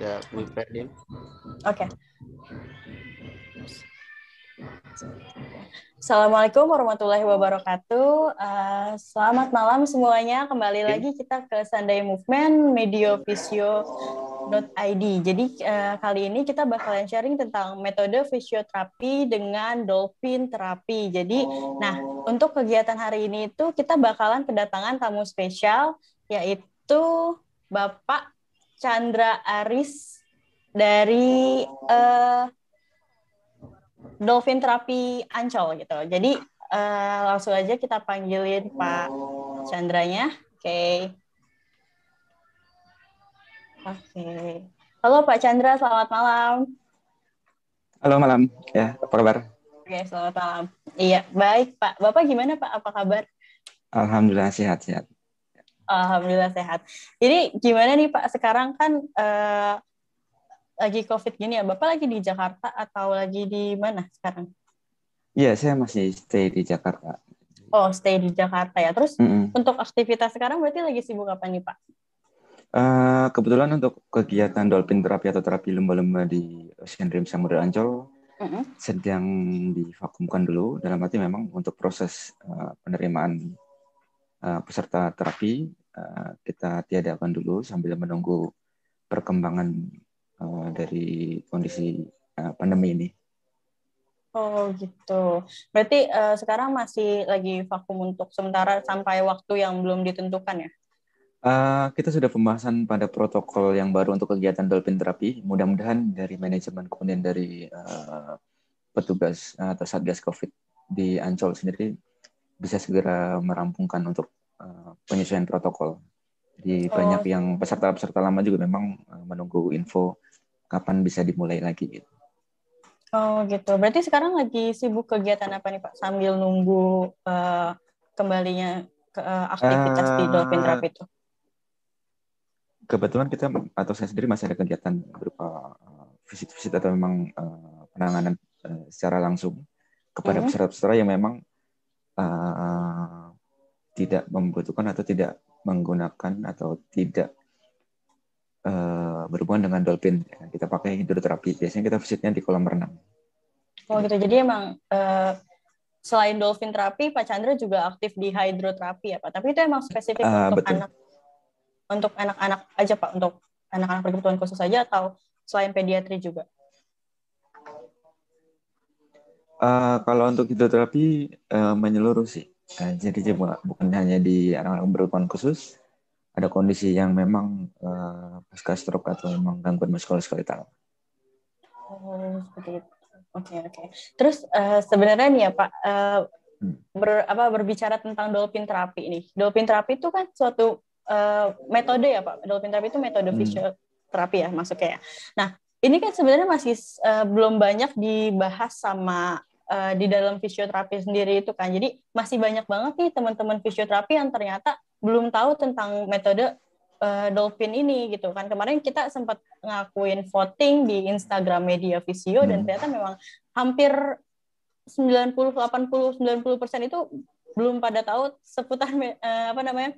Udah prepare dia. Oke. Assalamualaikum warahmatullahi wabarakatuh. Uh, selamat malam semuanya. Kembali lagi kita ke Sunday Movement Medio Visio .id. Jadi uh, kali ini kita bakalan sharing tentang metode fisioterapi dengan dolphin terapi. Jadi, nah untuk kegiatan hari ini itu kita bakalan kedatangan tamu spesial yaitu Bapak Chandra Aris dari uh, dolphin terapi Ancol gitu. Jadi uh, langsung aja kita panggilin Pak Chandranya. Oke. Okay. Oke. Okay. Halo Pak Chandra, selamat malam. Halo malam. Ya, apa kabar? Oke, selamat malam. Iya, baik Pak. Bapak gimana Pak? Apa kabar? Alhamdulillah sehat-sehat. Alhamdulillah sehat. Jadi gimana nih Pak? Sekarang kan uh, lagi COVID gini ya. Bapak lagi di Jakarta atau lagi di mana sekarang? Iya, saya masih stay di Jakarta. Oh, stay di Jakarta ya. Terus mm -mm. untuk aktivitas sekarang berarti lagi sibuk apa nih Pak? Uh, kebetulan untuk kegiatan dolphin terapi atau terapi lumba-lumba di Ocean Dream Samudra Ancol uh -huh. sedang divakumkan dulu dalam arti memang untuk proses uh, penerimaan uh, peserta terapi uh, kita tiadakan dulu sambil menunggu perkembangan uh, dari kondisi uh, pandemi ini. Oh gitu. Berarti uh, sekarang masih lagi vakum untuk sementara sampai waktu yang belum ditentukan ya? Uh, kita sudah pembahasan pada protokol yang baru untuk kegiatan dolphin terapi. Mudah-mudahan dari manajemen kemudian dari uh, petugas atau satgas COVID di Ancol sendiri bisa segera merampungkan untuk uh, penyesuaian protokol. Jadi oh. banyak yang peserta-peserta lama juga memang uh, menunggu info kapan bisa dimulai lagi gitu. Oh gitu. Berarti sekarang lagi sibuk kegiatan apa nih Pak sambil nunggu uh, kembalinya ke uh, aktivitas uh, di dolphin terapi itu? kebetulan kita atau saya sendiri masih ada kegiatan berupa eh, visit-visit atau memang uh, penanganan uh, secara langsung kepada mm-hmm. peserta-peserta yang memang uh, tidak membutuhkan atau tidak menggunakan atau tidak uh, berhubungan dengan dolphin. Kita pakai hidroterapi. Biasanya kita visitnya di kolam renang. Oh gitu. Jadi emang uh, selain dolphin terapi, Pak Chandra juga aktif di hidroterapi ya Pak. Tapi itu emang spesifik uh, untuk betul. anak untuk anak-anak aja Pak, untuk anak-anak berkebutuhan khusus saja atau selain pediatri juga? Uh, kalau untuk hidroterapi uh, menyeluruh sih. Uh, jadi bukan hanya di anak-anak berkebutuhan khusus, ada kondisi yang memang uh, pasca stroke atau memang gangguan muskuloskeletal. Oh, seperti itu. Oke, okay, oke. Okay. Terus uh, sebenarnya nih ya Pak, uh, ber, apa berbicara tentang dolphin terapi ini. Dolphin terapi itu kan suatu uh, metode ya Pak. Dolphin therapy itu metode hmm. fisioterapi ya masuknya ya. Nah, ini kan sebenarnya masih uh, belum banyak dibahas sama uh, di dalam fisioterapi sendiri itu kan. Jadi masih banyak banget nih teman-teman fisioterapi yang ternyata belum tahu tentang metode uh, dolphin ini gitu kan. Kemarin kita sempat ngakuin voting di Instagram Media Visio hmm. dan ternyata memang hampir 90 80 90% persen itu belum pada tahu seputar uh, apa namanya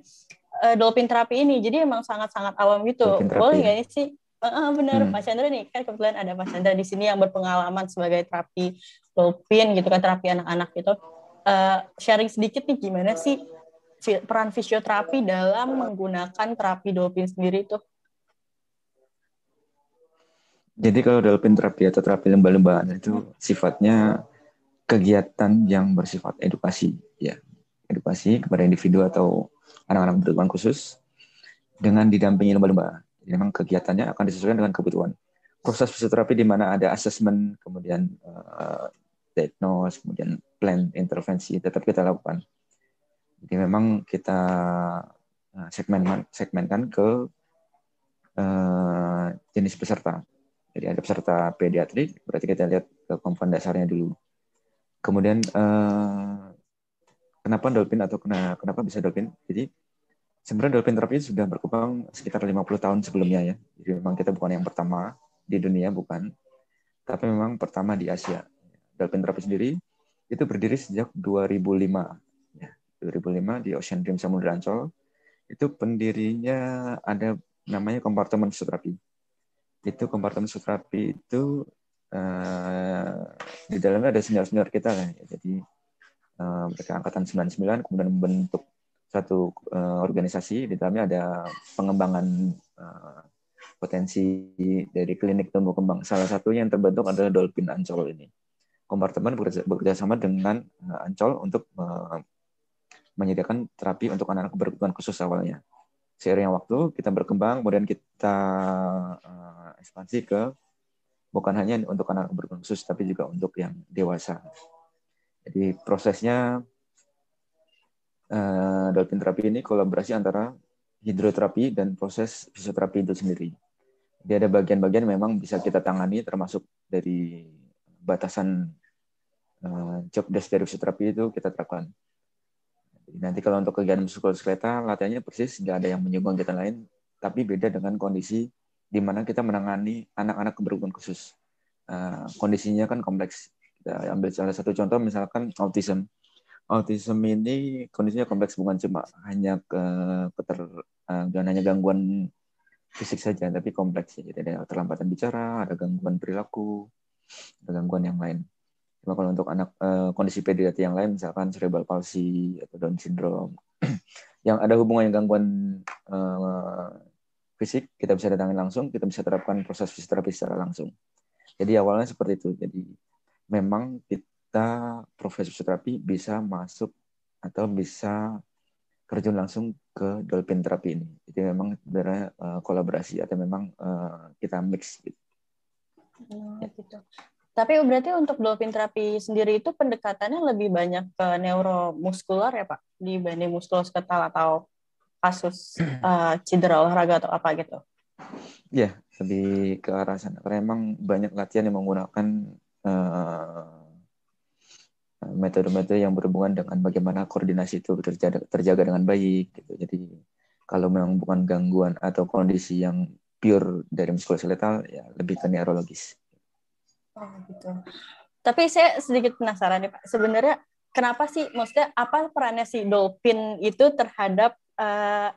uh, dolphin terapi ini. Jadi emang sangat-sangat awam gitu. Boleh nggak sih? Uh, benar hmm. Pak Chandra nih kan kebetulan ada Pak Chandra di sini yang berpengalaman sebagai terapi dolphin gitu kan terapi anak-anak gitu. Uh, sharing sedikit nih gimana sih peran fisioterapi dalam menggunakan terapi dolphin sendiri itu? Jadi kalau dolphin terapi atau terapi lembah-lembahan itu sifatnya kegiatan yang bersifat edukasi ya edukasi kepada individu atau anak-anak berkebutuhan khusus dengan didampingi lumba-lumba. Memang kegiatannya akan disesuaikan dengan kebutuhan. Proses fisioterapi di mana ada asesmen, kemudian uh, diagnose, kemudian plan intervensi tetap kita lakukan. Jadi memang kita uh, segmen segmenkan ke uh, jenis peserta. Jadi ada peserta pediatrik, berarti kita lihat ke komponen dasarnya dulu. Kemudian uh, kenapa dolphin atau kenapa bisa dolphin? Jadi sebenarnya dolphin terapi sudah berkembang sekitar 50 tahun sebelumnya ya. Jadi memang kita bukan yang pertama di dunia bukan, tapi memang pertama di Asia. Dolphin terapi sendiri itu berdiri sejak 2005. Ya, 2005 di Ocean Dream Samudra Ancol. Itu pendirinya ada namanya kompartemen fisioterapi. itu kompartemen terapi itu uh, di dalamnya ada senior-senior kita kan. Jadi uh, mereka angkatan 99 kemudian membentuk satu uh, organisasi di dalamnya ada pengembangan uh, potensi dari klinik tumbuh kembang. Salah satunya yang terbentuk adalah Dolphin Ancol ini. Kompartemen bekerja, bekerja sama dengan uh, Ancol untuk uh, menyediakan terapi untuk anak-anak berkebutuhan khusus awalnya. Seiring waktu kita berkembang, kemudian kita uh, ekspansi ke bukan hanya untuk anak-anak berkebutuhan khusus, tapi juga untuk yang dewasa. Jadi prosesnya dolphin terapi ini kolaborasi antara hidroterapi dan proses fisioterapi itu sendiri. Jadi ada bagian-bagian memang bisa kita tangani termasuk dari batasan uh, job desk dari fisioterapi itu kita terapkan. Nanti kalau untuk kegiatan muskuloskeletal latihannya persis nggak ada yang menyumbang kegiatan lain, tapi beda dengan kondisi di mana kita menangani anak-anak keberuntungan khusus. Uh, kondisinya kan kompleks. Kita ambil salah satu contoh misalkan autism autism ini kondisinya kompleks bukan cuma hanya ke keter uh, hanya gangguan fisik saja tapi kompleks ya. Jadi ada terlambatan bicara, ada gangguan perilaku, ada gangguan yang lain. Cuma kalau untuk anak uh, kondisi pediatri yang lain misalkan cerebral palsy atau Down syndrome yang ada hubungan dengan gangguan uh, fisik kita bisa datangi langsung, kita bisa terapkan proses fisioterapi secara langsung. Jadi awalnya seperti itu. Jadi memang kita kita profesor terapi bisa masuk atau bisa terjun langsung ke dolphin terapi ini. Jadi memang sebenarnya uh, kolaborasi atau memang uh, kita mix gitu. Hmm, gitu. Tapi berarti untuk dolphin terapi sendiri itu pendekatannya lebih banyak ke neuromuskular ya Pak dibanding muskuloskeletal atau kasus uh, cedera olahraga atau apa gitu? Ya, lebih ke arah sana. Karena memang banyak latihan yang menggunakan uh, metode-metode yang berhubungan dengan bagaimana koordinasi itu terjaga, terjaga dengan baik gitu. Jadi kalau memang bukan gangguan atau kondisi yang pure dari muskuloskeletal ya lebih ke neurologis. Oh gitu. Tapi saya sedikit penasaran nih Pak. Sebenarnya kenapa sih maksudnya apa perannya si dolphin itu terhadap uh,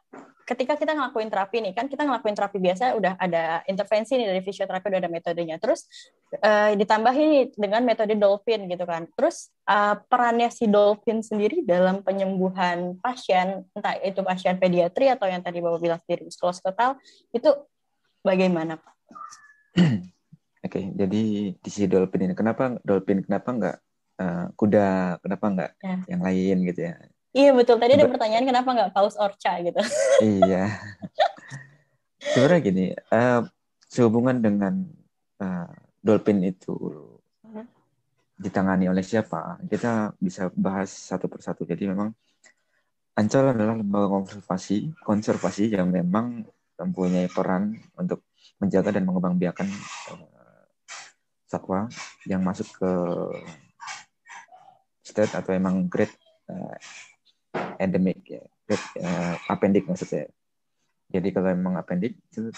ketika kita ngelakuin terapi nih kan kita ngelakuin terapi biasa udah ada intervensi nih dari fisioterapi udah ada metodenya terus uh, ditambahin dengan metode dolphin gitu kan terus uh, perannya si dolphin sendiri dalam penyembuhan pasien entah itu pasien pediatri atau yang tadi bapak bilang sendiri muskuloskeletal itu bagaimana pak? Oke, okay, jadi di si dolphin ini kenapa dolphin kenapa enggak uh, kuda kenapa enggak ya. yang lain gitu ya? Iya betul. Tadi ada pertanyaan kenapa nggak paus orca gitu. iya. Sebenarnya gini, uh, sehubungan dengan uh, dolphin itu uh-huh. ditangani oleh siapa, kita bisa bahas satu persatu. Jadi memang Ancol adalah lembaga konservasi, konservasi yang memang mempunyai peran untuk menjaga dan mengembangbiakan uh, satwa yang masuk ke state atau emang grade uh, endemik ya, uh, appendix maksudnya. Jadi kalau memang appendix itu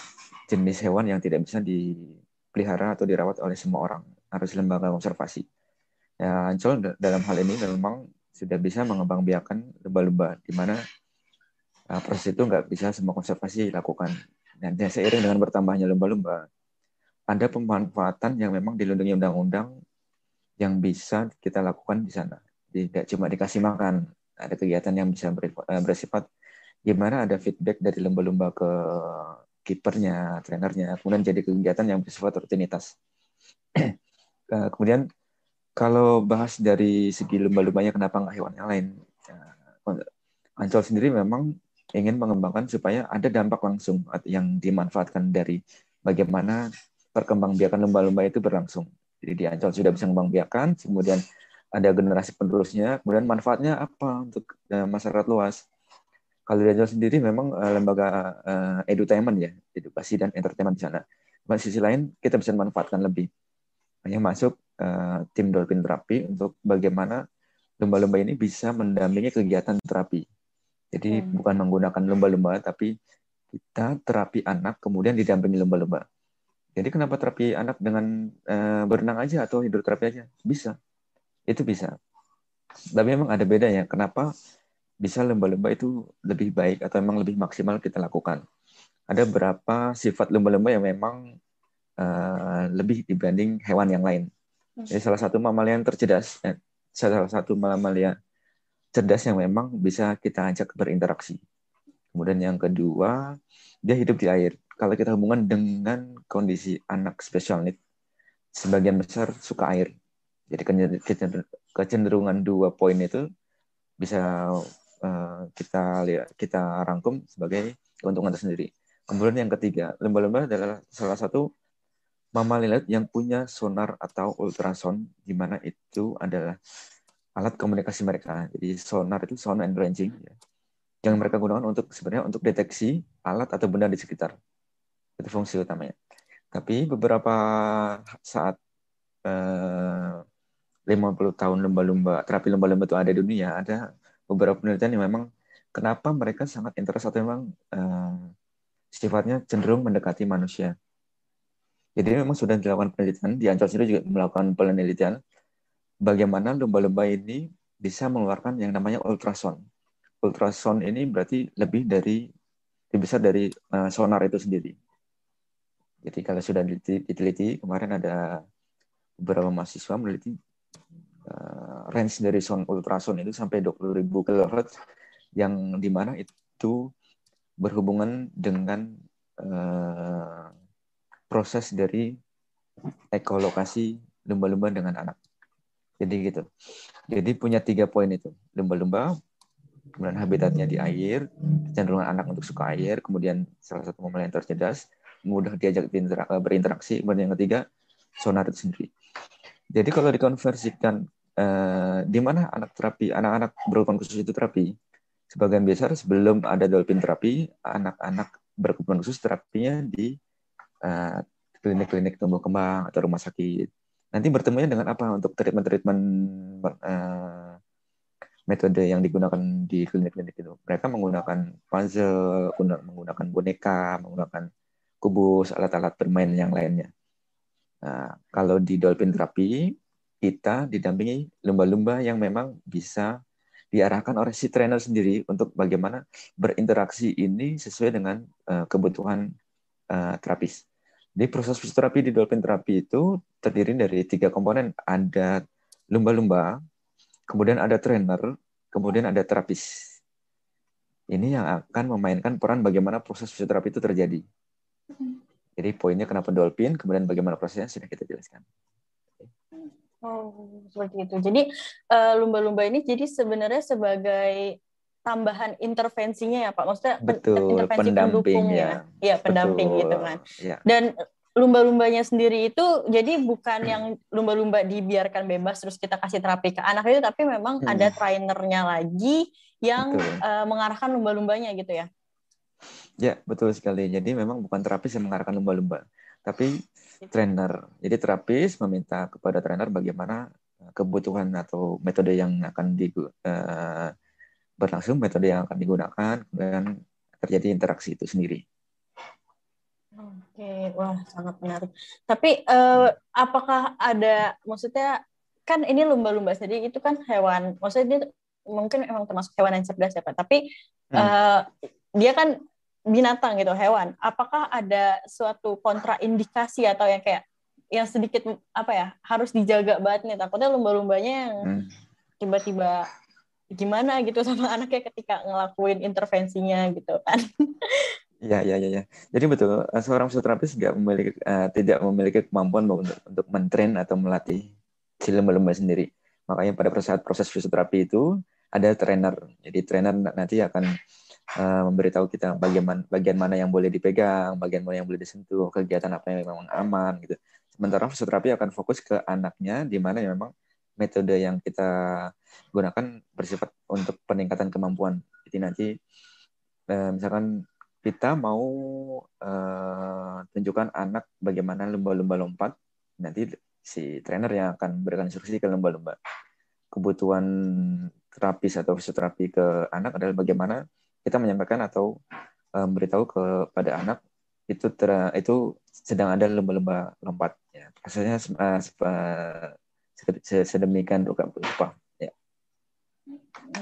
jenis hewan yang tidak bisa dipelihara atau dirawat oleh semua orang, harus lembaga konservasi. Ya, Ancol dalam hal ini memang sudah bisa mengembangbiakan lumba-lumba, di mana uh, proses itu nggak bisa semua konservasi dilakukan. Dan seiring dengan bertambahnya lumba-lumba, ada pemanfaatan yang memang dilindungi undang-undang yang bisa kita lakukan di sana. Tidak cuma dikasih makan, ada kegiatan yang bisa eh, bersifat gimana ada feedback dari lomba-lomba ke kipernya, trenernya, kemudian jadi kegiatan yang bersifat rutinitas. Eh, kemudian kalau bahas dari segi lomba-lombanya kenapa nggak hewan yang lain? Eh, Ancol sendiri memang ingin mengembangkan supaya ada dampak langsung yang dimanfaatkan dari bagaimana perkembangbiakan lomba-lomba itu berlangsung. Jadi di Ancol sudah bisa mengembangbiakan, kemudian ada generasi penerusnya, kemudian manfaatnya apa untuk uh, masyarakat luas. Kalau di sendiri memang uh, lembaga uh, edutainment ya, edukasi dan entertainment di sana. Di sisi lain kita bisa manfaatkan lebih. Hanya masuk tim dolphin terapi untuk bagaimana lumba-lumba ini bisa mendampingi kegiatan terapi. Jadi hmm. bukan menggunakan lumba-lumba, tapi kita terapi anak kemudian didampingi lumba-lumba. Jadi kenapa terapi anak dengan berenang aja atau hidroterapi aja? Bisa itu bisa. Tapi memang ada bedanya. Kenapa bisa lomba-lomba itu lebih baik atau memang lebih maksimal kita lakukan? Ada beberapa sifat lomba-lomba yang memang uh, lebih dibanding hewan yang lain. Jadi salah satu mamalia yang tercerdas, eh, salah satu mamalia cerdas yang memang bisa kita ajak berinteraksi. Kemudian yang kedua, dia hidup di air. Kalau kita hubungan dengan kondisi anak special need, sebagian besar suka air. Jadi kecenderungan dua poin itu bisa uh, kita lihat kita rangkum sebagai keuntungan tersendiri. Kemudian yang ketiga, lembah-lembah adalah salah satu mamalia yang punya sonar atau ultrason, di mana itu adalah alat komunikasi mereka. Jadi sonar itu sound and ranging, ya. yang mereka gunakan untuk sebenarnya untuk deteksi alat atau benda di sekitar. Itu fungsi utamanya. Tapi beberapa saat eh, 50 tahun lumba-lumba, terapi lumba-lumba itu ada di dunia, ada beberapa penelitian yang memang kenapa mereka sangat interest atau memang uh, sifatnya cenderung mendekati manusia. Jadi memang sudah dilakukan penelitian, di Ancol sendiri juga melakukan penelitian bagaimana lumba-lumba ini bisa mengeluarkan yang namanya ultrasound. Ultrasound ini berarti lebih dari lebih besar dari uh, sonar itu sendiri. Jadi kalau sudah diteliti, kemarin ada beberapa mahasiswa meneliti uh, range dari sound ultrasound itu sampai 20.000 kHz yang di mana itu berhubungan dengan uh, proses dari ekolokasi lumba-lumba dengan anak. Jadi gitu. Jadi punya tiga poin itu. Lumba-lumba, kemudian habitatnya di air, cenderungan anak untuk suka air, kemudian salah satu momen yang tercerdas, mudah diajak berinteraksi, kemudian yang ketiga, sonar itu sendiri. Jadi kalau dikonversikan eh, di mana anak terapi, anak-anak berkebutuhan khusus itu terapi, sebagian besar sebelum ada dolphin terapi, anak-anak berkebutuhan khusus terapinya di uh, klinik-klinik tumbuh kembang atau rumah sakit. Nanti bertemunya dengan apa untuk treatment-treatment uh, metode yang digunakan di klinik-klinik itu. Mereka menggunakan puzzle, menggunakan boneka, menggunakan kubus, alat-alat bermain yang lainnya. Nah, kalau di dolphin terapi, kita didampingi lumba-lumba yang memang bisa diarahkan oleh si trainer sendiri untuk bagaimana berinteraksi ini sesuai dengan uh, kebutuhan uh, terapis. Di proses fisioterapi di dolphin terapi itu terdiri dari tiga komponen. Ada lumba-lumba, kemudian ada trainer, kemudian ada terapis. Ini yang akan memainkan peran bagaimana proses fisioterapi itu terjadi. Hmm. Jadi poinnya kenapa dolphin, kemudian bagaimana prosesnya sudah kita jelaskan. Oh, seperti itu. Jadi uh, lumba-lumba ini jadi sebenarnya sebagai tambahan intervensinya ya Pak. Maksudnya Betul, intervensi pendukungnya. Ya, pendamping Betul. gitu kan. Ya. Dan lumba-lumbanya sendiri itu jadi bukan yang lumba-lumba dibiarkan bebas terus kita kasih terapi ke anak itu tapi memang hmm. ada trainernya lagi yang uh, mengarahkan lumba-lumbanya gitu ya. Ya, betul sekali. Jadi memang bukan terapis yang mengarahkan lumba-lumba, tapi trainer. Jadi terapis meminta kepada trainer bagaimana eh, kebutuhan atau metode yang akan di uh, berlangsung, metode yang akan digunakan, dan terjadi interaksi itu sendiri. Oke, wah sangat menarik. Tapi uh, apakah ada, maksudnya kan ini lumba-lumba sendiri itu kan hewan, maksudnya dia mungkin memang termasuk hewan yang cerdas ya Pak. Tapi hmm. uh, dia kan binatang gitu hewan apakah ada suatu kontraindikasi atau yang kayak yang sedikit apa ya harus dijaga banget nih takutnya lumba-lumbanya yang hmm. tiba-tiba gimana gitu sama anaknya ketika ngelakuin intervensinya gitu kan Ya, ya, ya, ya. Jadi betul, eh, seorang fisioterapis nggak memiliki uh, tidak memiliki kemampuan untuk untuk mentrain atau melatih si lumba-lumba sendiri. Makanya pada saat proses fisioterapi itu ada trainer. Jadi trainer nanti akan uh, memberitahu kita bagian bagian mana yang boleh dipegang, bagian mana yang boleh disentuh, kegiatan apa yang memang aman gitu. Sementara fisioterapi akan fokus ke anaknya di mana yang memang metode yang kita gunakan bersifat untuk peningkatan kemampuan. Jadi nanti uh, misalkan kita mau uh, tunjukkan anak bagaimana lumba-lumba lompat, nanti si trainer yang akan berikan instruksi ke lumba-lumba. Kebutuhan terapis atau fisioterapi ke anak adalah bagaimana kita menyampaikan atau um, beritahu kepada anak itu ter, itu sedang ada lomba-lomba lompat ya. Prosesnya uh, uh, sedemikian rupa ya.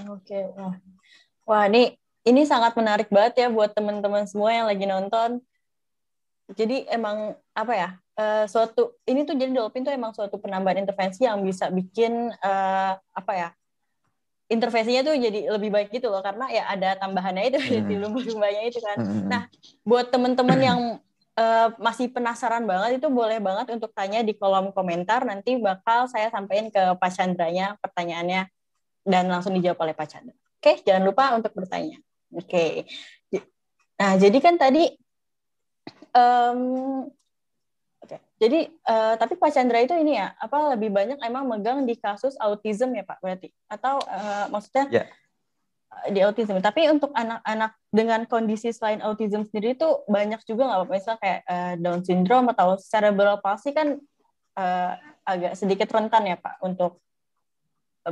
Oke wah. Wah ini ini sangat menarik banget ya buat teman-teman semua yang lagi nonton. Jadi emang apa ya uh, suatu ini tuh jadi dolphin tuh emang suatu penambahan intervensi yang bisa bikin uh, apa ya intervensinya tuh jadi lebih baik gitu loh karena ya ada tambahannya itu hmm. di lumba-lumbanya itu kan. Hmm. Nah, buat temen-temen yang uh, masih penasaran banget itu boleh banget untuk tanya di kolom komentar nanti bakal saya sampaikan ke Pak Chandranya pertanyaannya dan langsung dijawab oleh Pak Chandra. Oke, jangan lupa untuk bertanya. Oke. Nah, jadi kan tadi um, jadi uh, tapi Pak Chandra itu ini ya apa lebih banyak emang megang di kasus autism ya Pak berarti atau uh, maksudnya yeah. di autism. Tapi untuk anak-anak dengan kondisi selain autism sendiri itu banyak juga nggak Pak? Misalnya kayak uh, Down syndrome atau cerebral palsy kan uh, agak sedikit rentan ya Pak untuk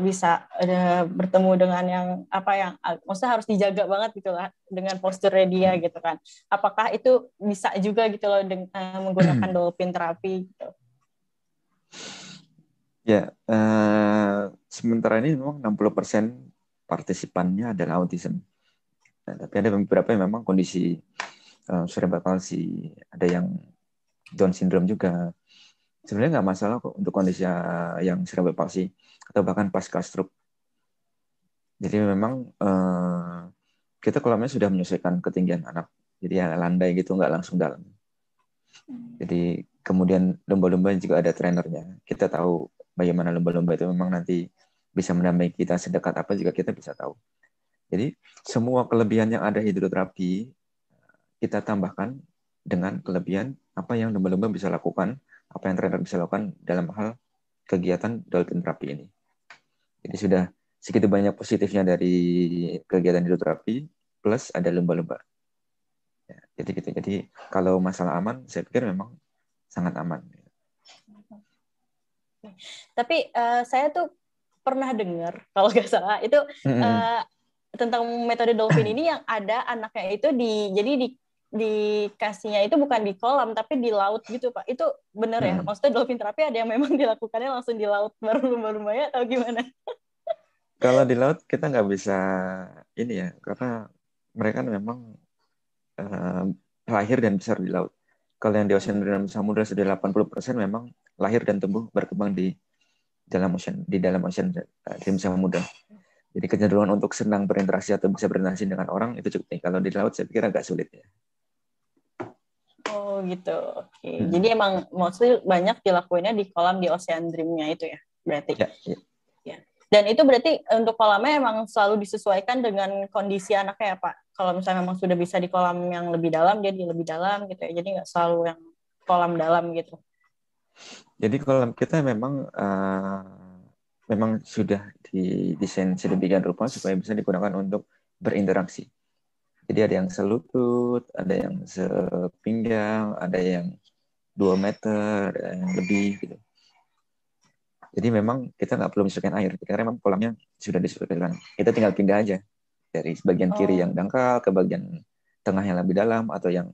bisa uh, bertemu dengan yang apa yang maksudnya harus dijaga banget gitu lah dengan posturnya dia hmm. gitu kan. Apakah itu bisa juga gitu loh dengan uh, menggunakan hmm. dolphin terapi gitu? Ya, uh, sementara ini memang 60% partisipannya adalah autism. Nah, tapi ada beberapa yang memang kondisi uh, cerebral palsy, ada yang Down syndrome juga. Sebenarnya nggak masalah kok untuk kondisi yang cerebral palsy atau bahkan pasca stroke. Jadi memang uh, kita kolamnya sudah menyesuaikan ketinggian anak. Jadi ya landai gitu, nggak langsung dalam. Hmm. Jadi kemudian lumba-lumba juga ada trainernya. Kita tahu bagaimana lumba-lumba itu memang nanti bisa mendampingi kita sedekat apa juga kita bisa tahu. Jadi semua kelebihan yang ada hidroterapi kita tambahkan dengan kelebihan apa yang lumba-lumba bisa lakukan, apa yang trainer bisa lakukan dalam hal kegiatan dolphin terapi ini. Jadi sudah segitu banyak positifnya dari kegiatan hidroterapi plus ada lumba-lumba. Ya, jadi gitu. Jadi kalau masalah aman, saya pikir memang sangat aman. Tapi uh, saya tuh pernah dengar kalau nggak salah itu mm-hmm. uh, tentang metode dolphin ini yang ada anaknya itu di jadi di dikasihnya itu bukan di kolam tapi di laut gitu pak itu benar ya hmm. maksudnya dolphin terapi ada yang memang dilakukannya langsung di laut baru lumba-lumbanya atau gimana kalau di laut kita nggak bisa ini ya karena mereka memang uh, lahir dan besar di laut kalau yang di ocean dan samudra sudah 80% memang lahir dan tumbuh berkembang di dalam ocean di dalam ocean uh, di samudra jadi kecenderungan untuk senang berinteraksi atau bisa berinteraksi dengan orang itu cukup tinggi. Kalau di laut saya pikir agak sulit ya. Oh gitu. Oke. Okay. Hmm. Jadi emang mostly banyak dilakuinnya di kolam di Ocean Dream-nya itu ya, berarti. Ya, ya. ya. Dan itu berarti untuk kolamnya emang selalu disesuaikan dengan kondisi anaknya ya Pak. Kalau misalnya memang sudah bisa di kolam yang lebih dalam, dia di lebih dalam gitu ya. Jadi nggak selalu yang kolam dalam gitu. Jadi kolam kita memang uh, memang sudah didesain sedemikian rupa supaya bisa digunakan untuk berinteraksi. Jadi ada yang selutut, ada yang sepinggang, ada yang dua meter, ada yang lebih gitu. Jadi memang kita nggak perlu menyesuaikan air, karena memang kolamnya sudah disesuaikan. Kita tinggal pindah aja dari bagian kiri oh. yang dangkal ke bagian tengah yang lebih dalam atau yang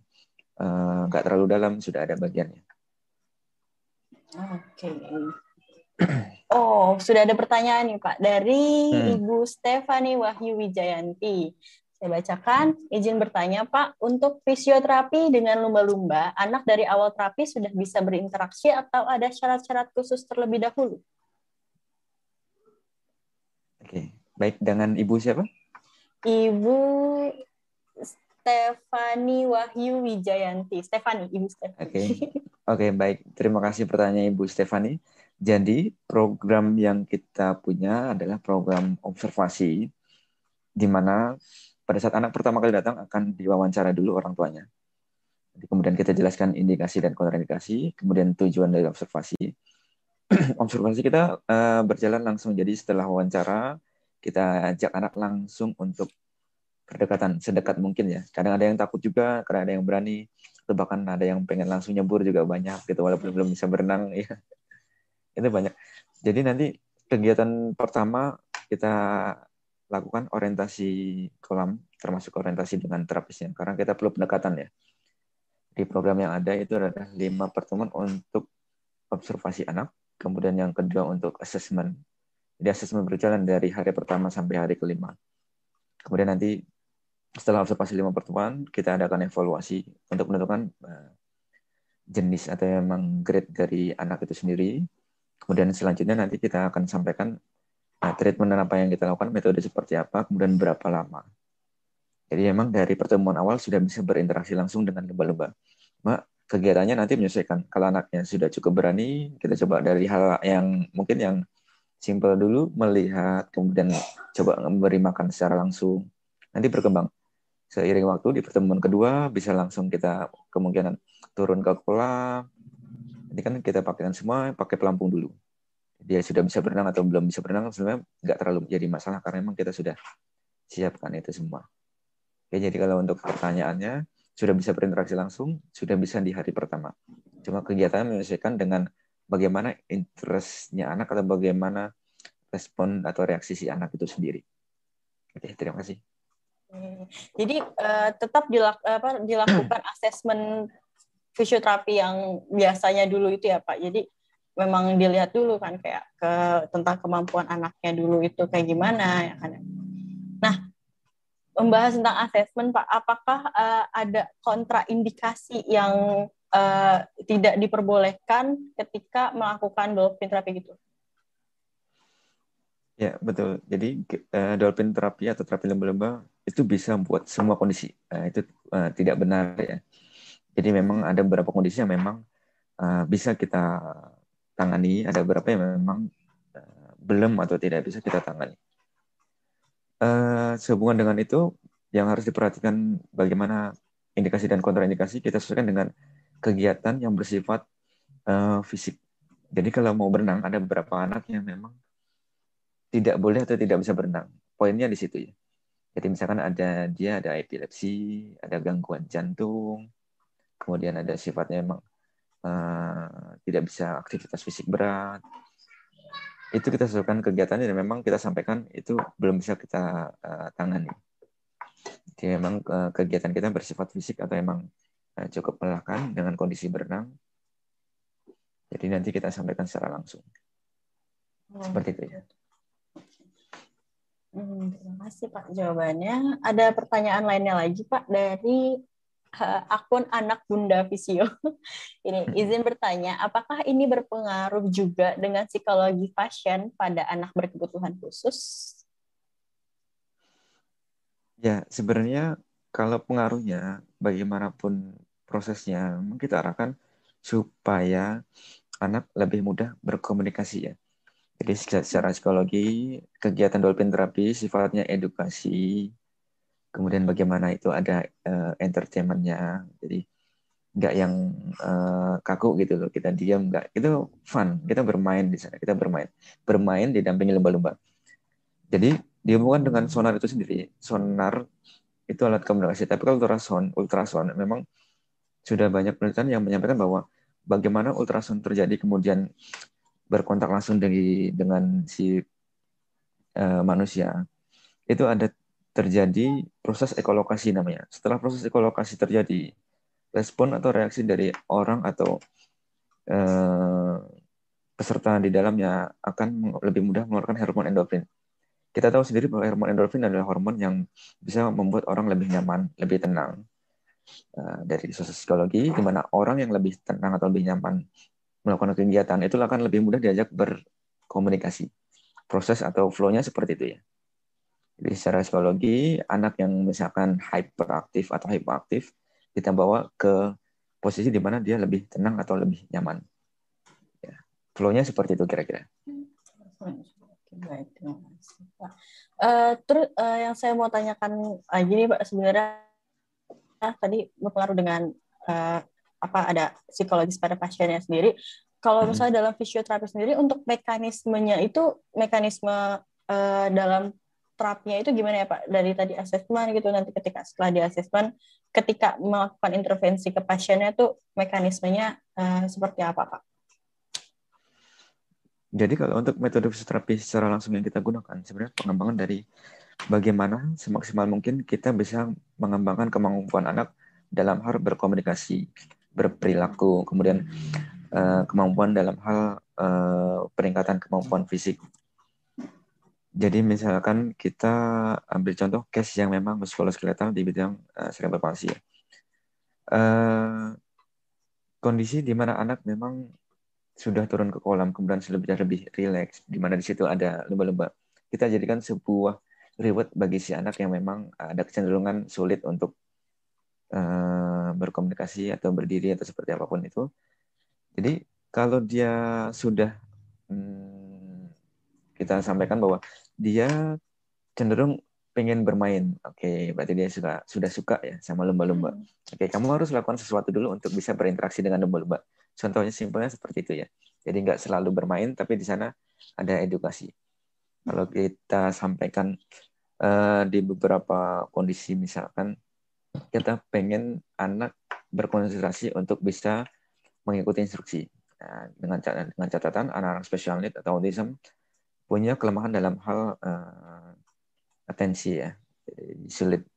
eh, nggak uh, terlalu dalam sudah ada bagiannya. Oke. Okay. Oh, sudah ada pertanyaan nih Pak dari hmm. Ibu Stefani Wahyu Wijayanti. Saya bacakan, izin bertanya Pak, untuk fisioterapi dengan lumba-lumba, anak dari awal terapi sudah bisa berinteraksi atau ada syarat-syarat khusus terlebih dahulu? Oke, baik dengan Ibu siapa? Ibu Stefani Wahyu Wijayanti. Stefani, Ibu Stefani. Oke, Oke baik. Terima kasih pertanyaan Ibu Stefani. Jadi program yang kita punya adalah program observasi, di mana pada saat anak pertama kali datang akan diwawancara dulu orang tuanya. Jadi, kemudian kita jelaskan indikasi dan kontraindikasi, kemudian tujuan dari observasi. observasi kita uh, berjalan langsung, jadi setelah wawancara kita ajak anak langsung untuk berdekatan sedekat mungkin ya. Kadang ada yang takut juga, kadang ada yang berani, atau bahkan ada yang pengen langsung nyebur juga banyak gitu, walaupun belum bisa berenang ya. Itu banyak. Jadi nanti kegiatan pertama kita lakukan orientasi kolam, termasuk orientasi dengan terapisnya, karena kita perlu pendekatan ya. Di program yang ada itu ada lima pertemuan untuk observasi anak, kemudian yang kedua untuk assessment. Jadi assessment berjalan dari hari pertama sampai hari kelima. Kemudian nanti setelah observasi lima pertemuan, kita adakan evaluasi untuk menentukan eh, jenis atau memang grade dari anak itu sendiri. Kemudian selanjutnya nanti kita akan sampaikan nah, treatment apa yang kita lakukan, metode seperti apa, kemudian berapa lama. Jadi memang dari pertemuan awal sudah bisa berinteraksi langsung dengan lumba-lumba. Mak, kegiatannya nanti menyesuaikan. Kalau anaknya sudah cukup berani, kita coba dari hal yang mungkin yang simple dulu, melihat, kemudian coba memberi makan secara langsung. Nanti berkembang. Seiring waktu di pertemuan kedua bisa langsung kita kemungkinan turun ke kolam. Ini kan kita pakaikan semua pakai pelampung dulu. Dia sudah bisa berenang atau belum bisa berenang sebenarnya nggak terlalu menjadi masalah karena memang kita sudah siapkan itu semua. Oke, jadi kalau untuk pertanyaannya, sudah bisa berinteraksi langsung, sudah bisa di hari pertama. Cuma kegiatan menyelesaikan dengan bagaimana interestnya anak atau bagaimana respon atau reaksi si anak itu sendiri. Oke, terima kasih. Jadi uh, tetap dilak, apa, dilakukan asesmen fisioterapi yang biasanya dulu itu ya Pak. Jadi memang dilihat dulu kan kayak ke tentang kemampuan anaknya dulu itu kayak gimana ya kan. Nah, membahas tentang asesmen Pak, apakah uh, ada kontraindikasi yang uh, tidak diperbolehkan ketika melakukan dolphin terapi gitu? Ya betul. Jadi uh, dolphin terapi atau terapi lembah-lembah itu bisa membuat semua kondisi. Uh, itu uh, tidak benar ya. Jadi memang ada beberapa kondisi yang memang uh, bisa kita tangani, ada beberapa yang memang uh, belum atau tidak bisa kita tangani. Uh, sehubungan dengan itu, yang harus diperhatikan bagaimana indikasi dan kontraindikasi kita sesuaikan dengan kegiatan yang bersifat uh, fisik. Jadi kalau mau berenang, ada beberapa anak yang memang tidak boleh atau tidak bisa berenang. Poinnya di situ ya. Jadi misalkan ada dia ada epilepsi, ada gangguan jantung, kemudian ada sifatnya memang uh, tidak bisa aktivitas fisik berat, itu kita sesuaikan kegiatannya dan memang kita sampaikan itu belum bisa kita uh, tangani. Jadi memang uh, kegiatan kita bersifat fisik atau memang uh, cukup melelahkan dengan kondisi berenang. Jadi nanti kita sampaikan secara langsung. Hmm. Seperti itu ya. Hmm, terima kasih Pak jawabannya. Ada pertanyaan lainnya lagi Pak dari uh, akun anak Bunda Visio. ini hmm. izin bertanya, apakah ini berpengaruh juga dengan psikologi pasien pada anak berkebutuhan khusus? Ya, sebenarnya kalau pengaruhnya bagaimanapun prosesnya, kita arahkan supaya anak lebih mudah berkomunikasi ya. Jadi secara psikologi, kegiatan dolphin terapi sifatnya edukasi, kemudian bagaimana itu ada uh, entertainmentnya. Jadi nggak yang uh, kaku gitu loh. Kita diam nggak. Itu fun. Kita bermain di sana. Kita bermain. Bermain didampingi lumba-lumba jadi dihubungkan dengan sonar itu sendiri. Sonar itu alat komunikasi. Tapi kalau ultrasound ultrasound memang sudah banyak penelitian yang menyampaikan bahwa bagaimana ultrasound terjadi kemudian berkontak langsung dengan si uh, manusia. Itu ada terjadi proses ekolokasi namanya. Setelah proses ekolokasi terjadi, respon atau reaksi dari orang atau eh, peserta di dalamnya akan lebih mudah mengeluarkan hormon endorfin. Kita tahu sendiri bahwa hormon endorfin adalah hormon yang bisa membuat orang lebih nyaman, lebih tenang. Eh, dari sosial psikologi, di mana orang yang lebih tenang atau lebih nyaman melakukan kegiatan itu akan lebih mudah diajak berkomunikasi. Proses atau flow-nya seperti itu ya. Jadi secara psikologi, anak yang misalkan hyperaktif atau hipoaktif, kita bawa ke posisi di mana dia lebih tenang atau lebih nyaman. Ya. Flow-nya seperti itu kira-kira. Baik, terima kasih Pak. Uh, terus uh, yang saya mau tanyakan lagi nih Pak, sebenarnya tadi berpengaruh dengan uh, apa ada psikologis pada pasiennya sendiri. Kalau hmm. misalnya dalam fisioterapi sendiri untuk mekanismenya itu mekanisme uh, dalam terapinya itu gimana ya Pak? Dari tadi asesmen gitu nanti ketika setelah di asesmen ketika melakukan intervensi ke pasiennya itu mekanismenya uh, seperti apa Pak? Jadi kalau untuk metode fisioterapi secara langsung yang kita gunakan sebenarnya pengembangan dari bagaimana semaksimal mungkin kita bisa mengembangkan kemampuan anak dalam hal berkomunikasi, berperilaku, kemudian uh, kemampuan dalam hal uh, peningkatan kemampuan fisik jadi misalkan kita ambil contoh case yang memang muskuloskeletal di bidang uh, palsy ya. Uh, kondisi di mana anak memang sudah turun ke kolam kemudian lebih lebih rileks di mana di situ ada lumba-lumba kita jadikan sebuah reward bagi si anak yang memang ada kecenderungan sulit untuk uh, berkomunikasi atau berdiri atau seperti apa pun itu jadi kalau dia sudah hmm, kita sampaikan bahwa dia cenderung pengen bermain. Oke, okay, berarti dia suka sudah suka ya sama lumba-lumba. Hmm. Oke, okay, kamu harus lakukan sesuatu dulu untuk bisa berinteraksi dengan lumba-lumba. Contohnya simpelnya seperti itu ya. Jadi nggak selalu bermain, tapi di sana ada edukasi. Kalau kita sampaikan uh, di beberapa kondisi, misalkan kita pengen anak berkonsentrasi untuk bisa mengikuti instruksi. Nah, dengan dengan catatan anak-anak special need atau autism punya kelemahan dalam hal uh, atensi ya, sulit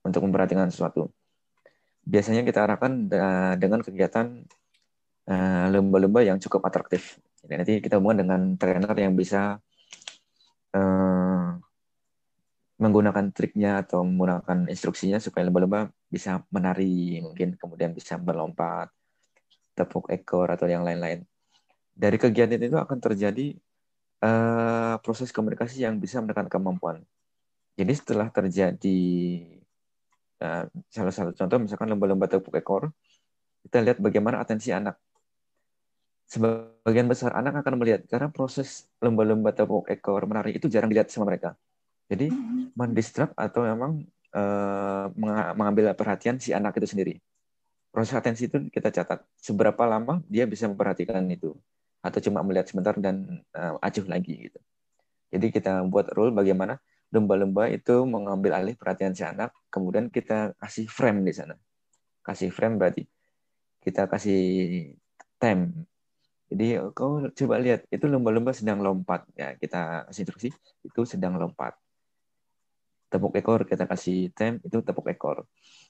untuk memperhatikan sesuatu. Biasanya kita arahkan dengan kegiatan eh, lomba-lomba yang cukup atraktif. Jadi nanti kita hubungan dengan trainer yang bisa uh, menggunakan triknya atau menggunakan instruksinya supaya lomba-lomba bisa menari, mungkin kemudian bisa melompat, tepuk ekor atau yang lain-lain. Dari kegiatan itu akan terjadi uh, proses komunikasi yang bisa menekan kemampuan. Jadi setelah terjadi uh, salah satu contoh misalkan lomba-lomba tepuk ekor, kita lihat bagaimana atensi anak. Sebagian besar anak akan melihat karena proses lomba-lomba tepuk ekor menari itu jarang dilihat sama mereka. Jadi mm-hmm. mendistract atau memang uh, mengambil perhatian si anak itu sendiri. Proses atensi itu kita catat seberapa lama dia bisa memperhatikan itu atau cuma melihat sebentar dan uh, acuh lagi gitu. Jadi kita buat rule bagaimana lumba-lumba itu mengambil alih perhatian si anak, kemudian kita kasih frame di sana. Kasih frame berarti kita kasih time. Jadi kau coba lihat, itu lumba-lumba sedang lompat. Ya, kita kasih instruksi, itu sedang lompat. Tepuk ekor, kita kasih time, itu tepuk ekor.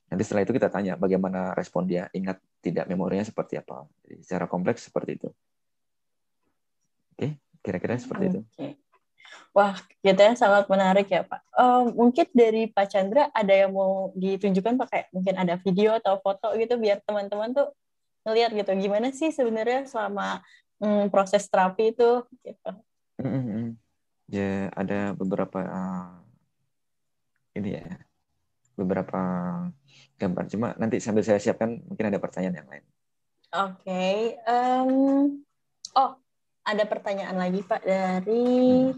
Nanti setelah itu kita tanya bagaimana respon dia, ingat tidak memorinya seperti apa. Jadi secara kompleks seperti itu. Oke, kira-kira seperti okay. itu. Wah, kegiatannya sangat menarik ya Pak. Uh, mungkin dari Pak Chandra ada yang mau ditunjukkan pakai mungkin ada video atau foto gitu biar teman-teman tuh ngelihat gitu gimana sih sebenarnya selama mm, proses terapi itu. Gitu. Mm-hmm. Ya ada beberapa uh, ini ya beberapa gambar. Cuma nanti sambil saya siapkan mungkin ada pertanyaan yang lain. Oke. Okay. Um, oh ada pertanyaan lagi Pak dari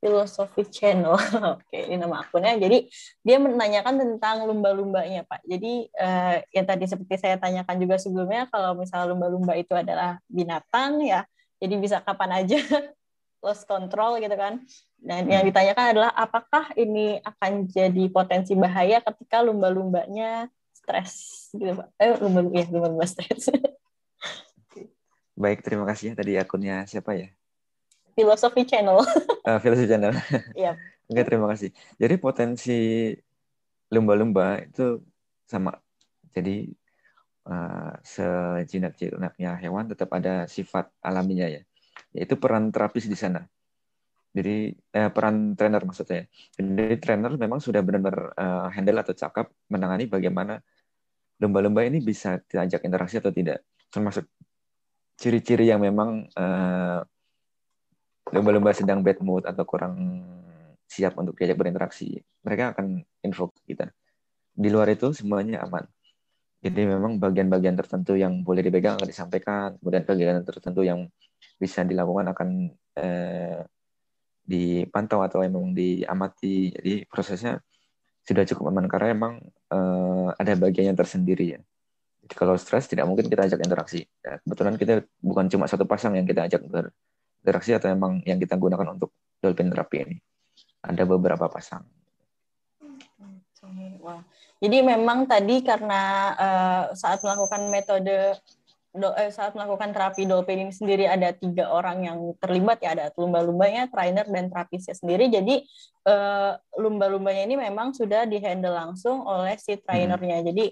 Philosophy Channel. Oke, ini nama akunnya. Jadi dia menanyakan tentang lumba-lumbanya, Pak. Jadi uh, yang tadi seperti saya tanyakan juga sebelumnya, kalau misalnya lumba-lumba itu adalah binatang, ya, jadi bisa kapan aja lost control gitu kan. Dan yang ditanyakan adalah apakah ini akan jadi potensi bahaya ketika lumba-lumbanya stres gitu, Pak. Eh, lumba-lumba ya, lumba-lumba stres. Baik, terima kasih ya tadi akunnya siapa ya? Filosofi Channel. uh, Filosofi Channel. Iya. Oke, terima kasih. Jadi potensi lumba-lumba itu sama. Jadi uh, sejinak-jinaknya hewan tetap ada sifat alaminya ya. Yaitu peran terapis di sana. Jadi eh, peran trainer maksudnya. Jadi trainer memang sudah benar-benar uh, handle atau cakap menangani bagaimana lumba-lumba ini bisa diajak interaksi atau tidak. Termasuk ciri-ciri yang memang uh, lumba-lumba sedang bad mood atau kurang siap untuk diajak berinteraksi, mereka akan info kita. Di luar itu semuanya aman. Jadi memang bagian-bagian tertentu yang boleh dipegang akan disampaikan, kemudian kegiatan tertentu yang bisa dilakukan akan eh, dipantau atau memang diamati. Jadi prosesnya sudah cukup aman karena memang eh, ada bagian yang tersendiri ya. Kalau stres tidak mungkin kita ajak interaksi. Ya, kebetulan kita bukan cuma satu pasang yang kita ajak ber, interaksi atau memang yang kita gunakan untuk dolphin terapi ini? Ada beberapa pasang. Wow. Jadi memang tadi karena uh, saat melakukan metode do, eh, saat melakukan terapi dolphin ini sendiri ada tiga orang yang terlibat ya ada lumba-lumbanya, trainer dan terapisnya sendiri. Jadi uh, lumba-lumbanya ini memang sudah dihandle langsung oleh si trainernya. Hmm. Jadi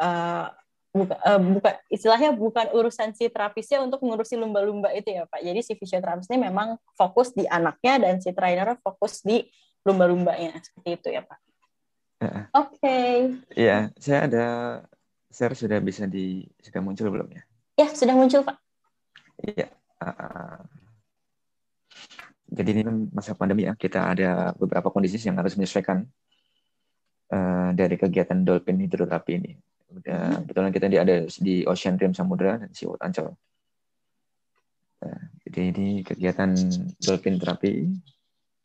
uh, buka, uh, buka istilahnya bukan urusan si terapisnya untuk mengurusi lumba-lumba itu ya Pak. Jadi si fisioterapis ini memang fokus di anaknya dan si trainer fokus di lumba-lumbanya seperti itu ya Pak. Oke. Okay. Iya, saya ada share sudah bisa di sudah muncul belum ya? Ya, sudah muncul, Pak. Iya. Uh, jadi ini kan masa pandemi ya, kita ada beberapa kondisi yang harus menyesuaikan uh, dari kegiatan dolphin hidroterapi ini. Udah hmm. kebetulan kita di ada di Ocean Rim Samudra dan Seawood Ancol. Uh, jadi ini kegiatan dolphin terapi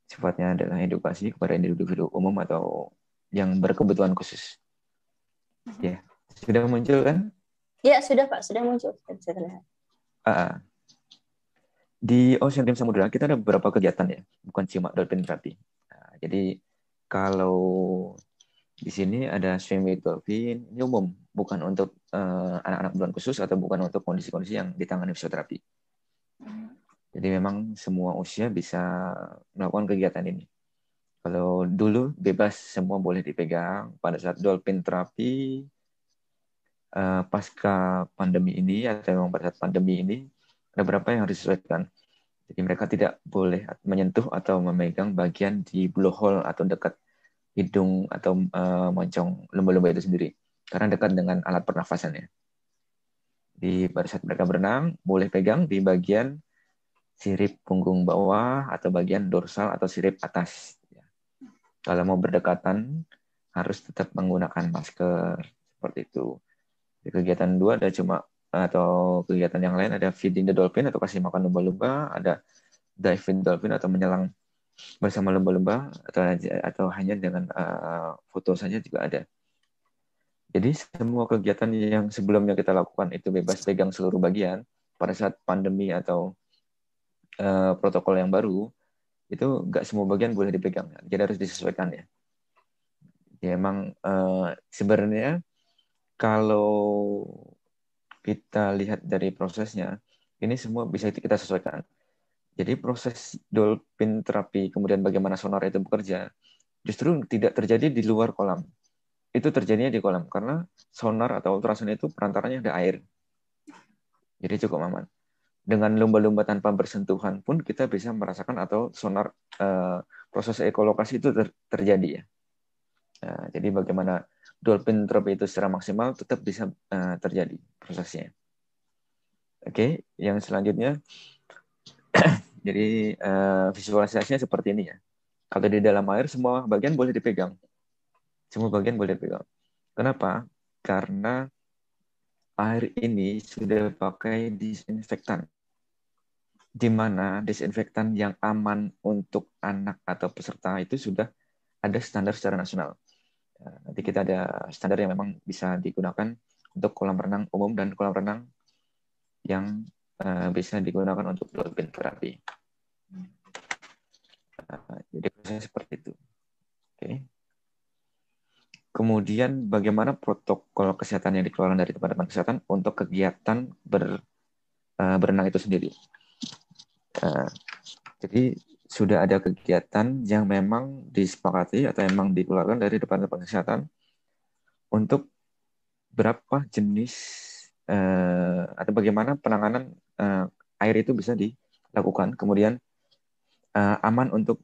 sifatnya adalah edukasi kepada individu umum atau yang berkebutuhan khusus. Hmm. Ya, sudah muncul kan? Ya, sudah Pak, sudah muncul. Bisa terlihat. Uh, di Ocean Team Samudra kita ada beberapa kegiatan ya, bukan cuma dolphin terapi. Nah, jadi kalau di sini ada swim with dolphin, ini umum, bukan untuk uh, anak-anak bulan khusus atau bukan untuk kondisi-kondisi yang ditangani fisioterapi. Jadi memang semua usia bisa melakukan kegiatan ini. Kalau dulu bebas semua boleh dipegang pada saat dolphin terapi uh, pasca pandemi ini atau memang pada saat pandemi ini ada berapa yang harus disesuaikan. Jadi mereka tidak boleh menyentuh atau memegang bagian di blowhole atau dekat hidung atau uh, moncong lembu-lembu itu sendiri karena dekat dengan alat pernafasannya. Di pada saat mereka berenang boleh pegang di bagian sirip punggung bawah atau bagian dorsal atau sirip atas. Kalau mau berdekatan harus tetap menggunakan masker seperti itu. Di kegiatan dua ada cuma atau kegiatan yang lain ada feeding the dolphin atau kasih makan lumba-lumba, ada diving dolphin atau menyelang bersama lumba-lumba atau atau hanya dengan uh, foto saja juga ada. Jadi semua kegiatan yang sebelumnya kita lakukan itu bebas pegang seluruh bagian pada saat pandemi atau uh, protokol yang baru itu nggak semua bagian boleh dipegang. Jadi harus disesuaikan ya. Ya emang uh, sebenarnya kalau kita lihat dari prosesnya, ini semua bisa kita sesuaikan. Jadi proses dolphin terapi, kemudian bagaimana sonar itu bekerja, justru tidak terjadi di luar kolam. Itu terjadinya di kolam, karena sonar atau ultrasound itu perantaranya ada air. Jadi cukup aman. Dengan lumba-lumba tanpa bersentuhan pun kita bisa merasakan atau sonar uh, proses ekolokasi itu ter terjadi ya. Nah, jadi bagaimana dolphin drop itu secara maksimal tetap bisa uh, terjadi prosesnya. Oke, yang selanjutnya, jadi uh, visualisasinya seperti ini ya. Kalau di dalam air semua bagian boleh dipegang, semua bagian boleh dipegang. Kenapa? Karena air ini sudah pakai disinfektan, di mana disinfektan yang aman untuk anak atau peserta itu sudah ada standar secara nasional. Ya, nanti kita ada standar yang memang bisa digunakan untuk kolam renang umum dan kolam renang yang uh, bisa digunakan untuk dolphin terapi. Uh, jadi prosesnya seperti itu. Oke. Kemudian bagaimana protokol kesehatan yang dikeluarkan dari Departemen Kesehatan untuk kegiatan ber, uh, berenang itu sendiri. Jadi sudah ada kegiatan yang memang disepakati atau memang dikeluarkan dari Departemen Kesehatan untuk berapa jenis eh, atau bagaimana penanganan eh, air itu bisa dilakukan, kemudian eh, aman untuk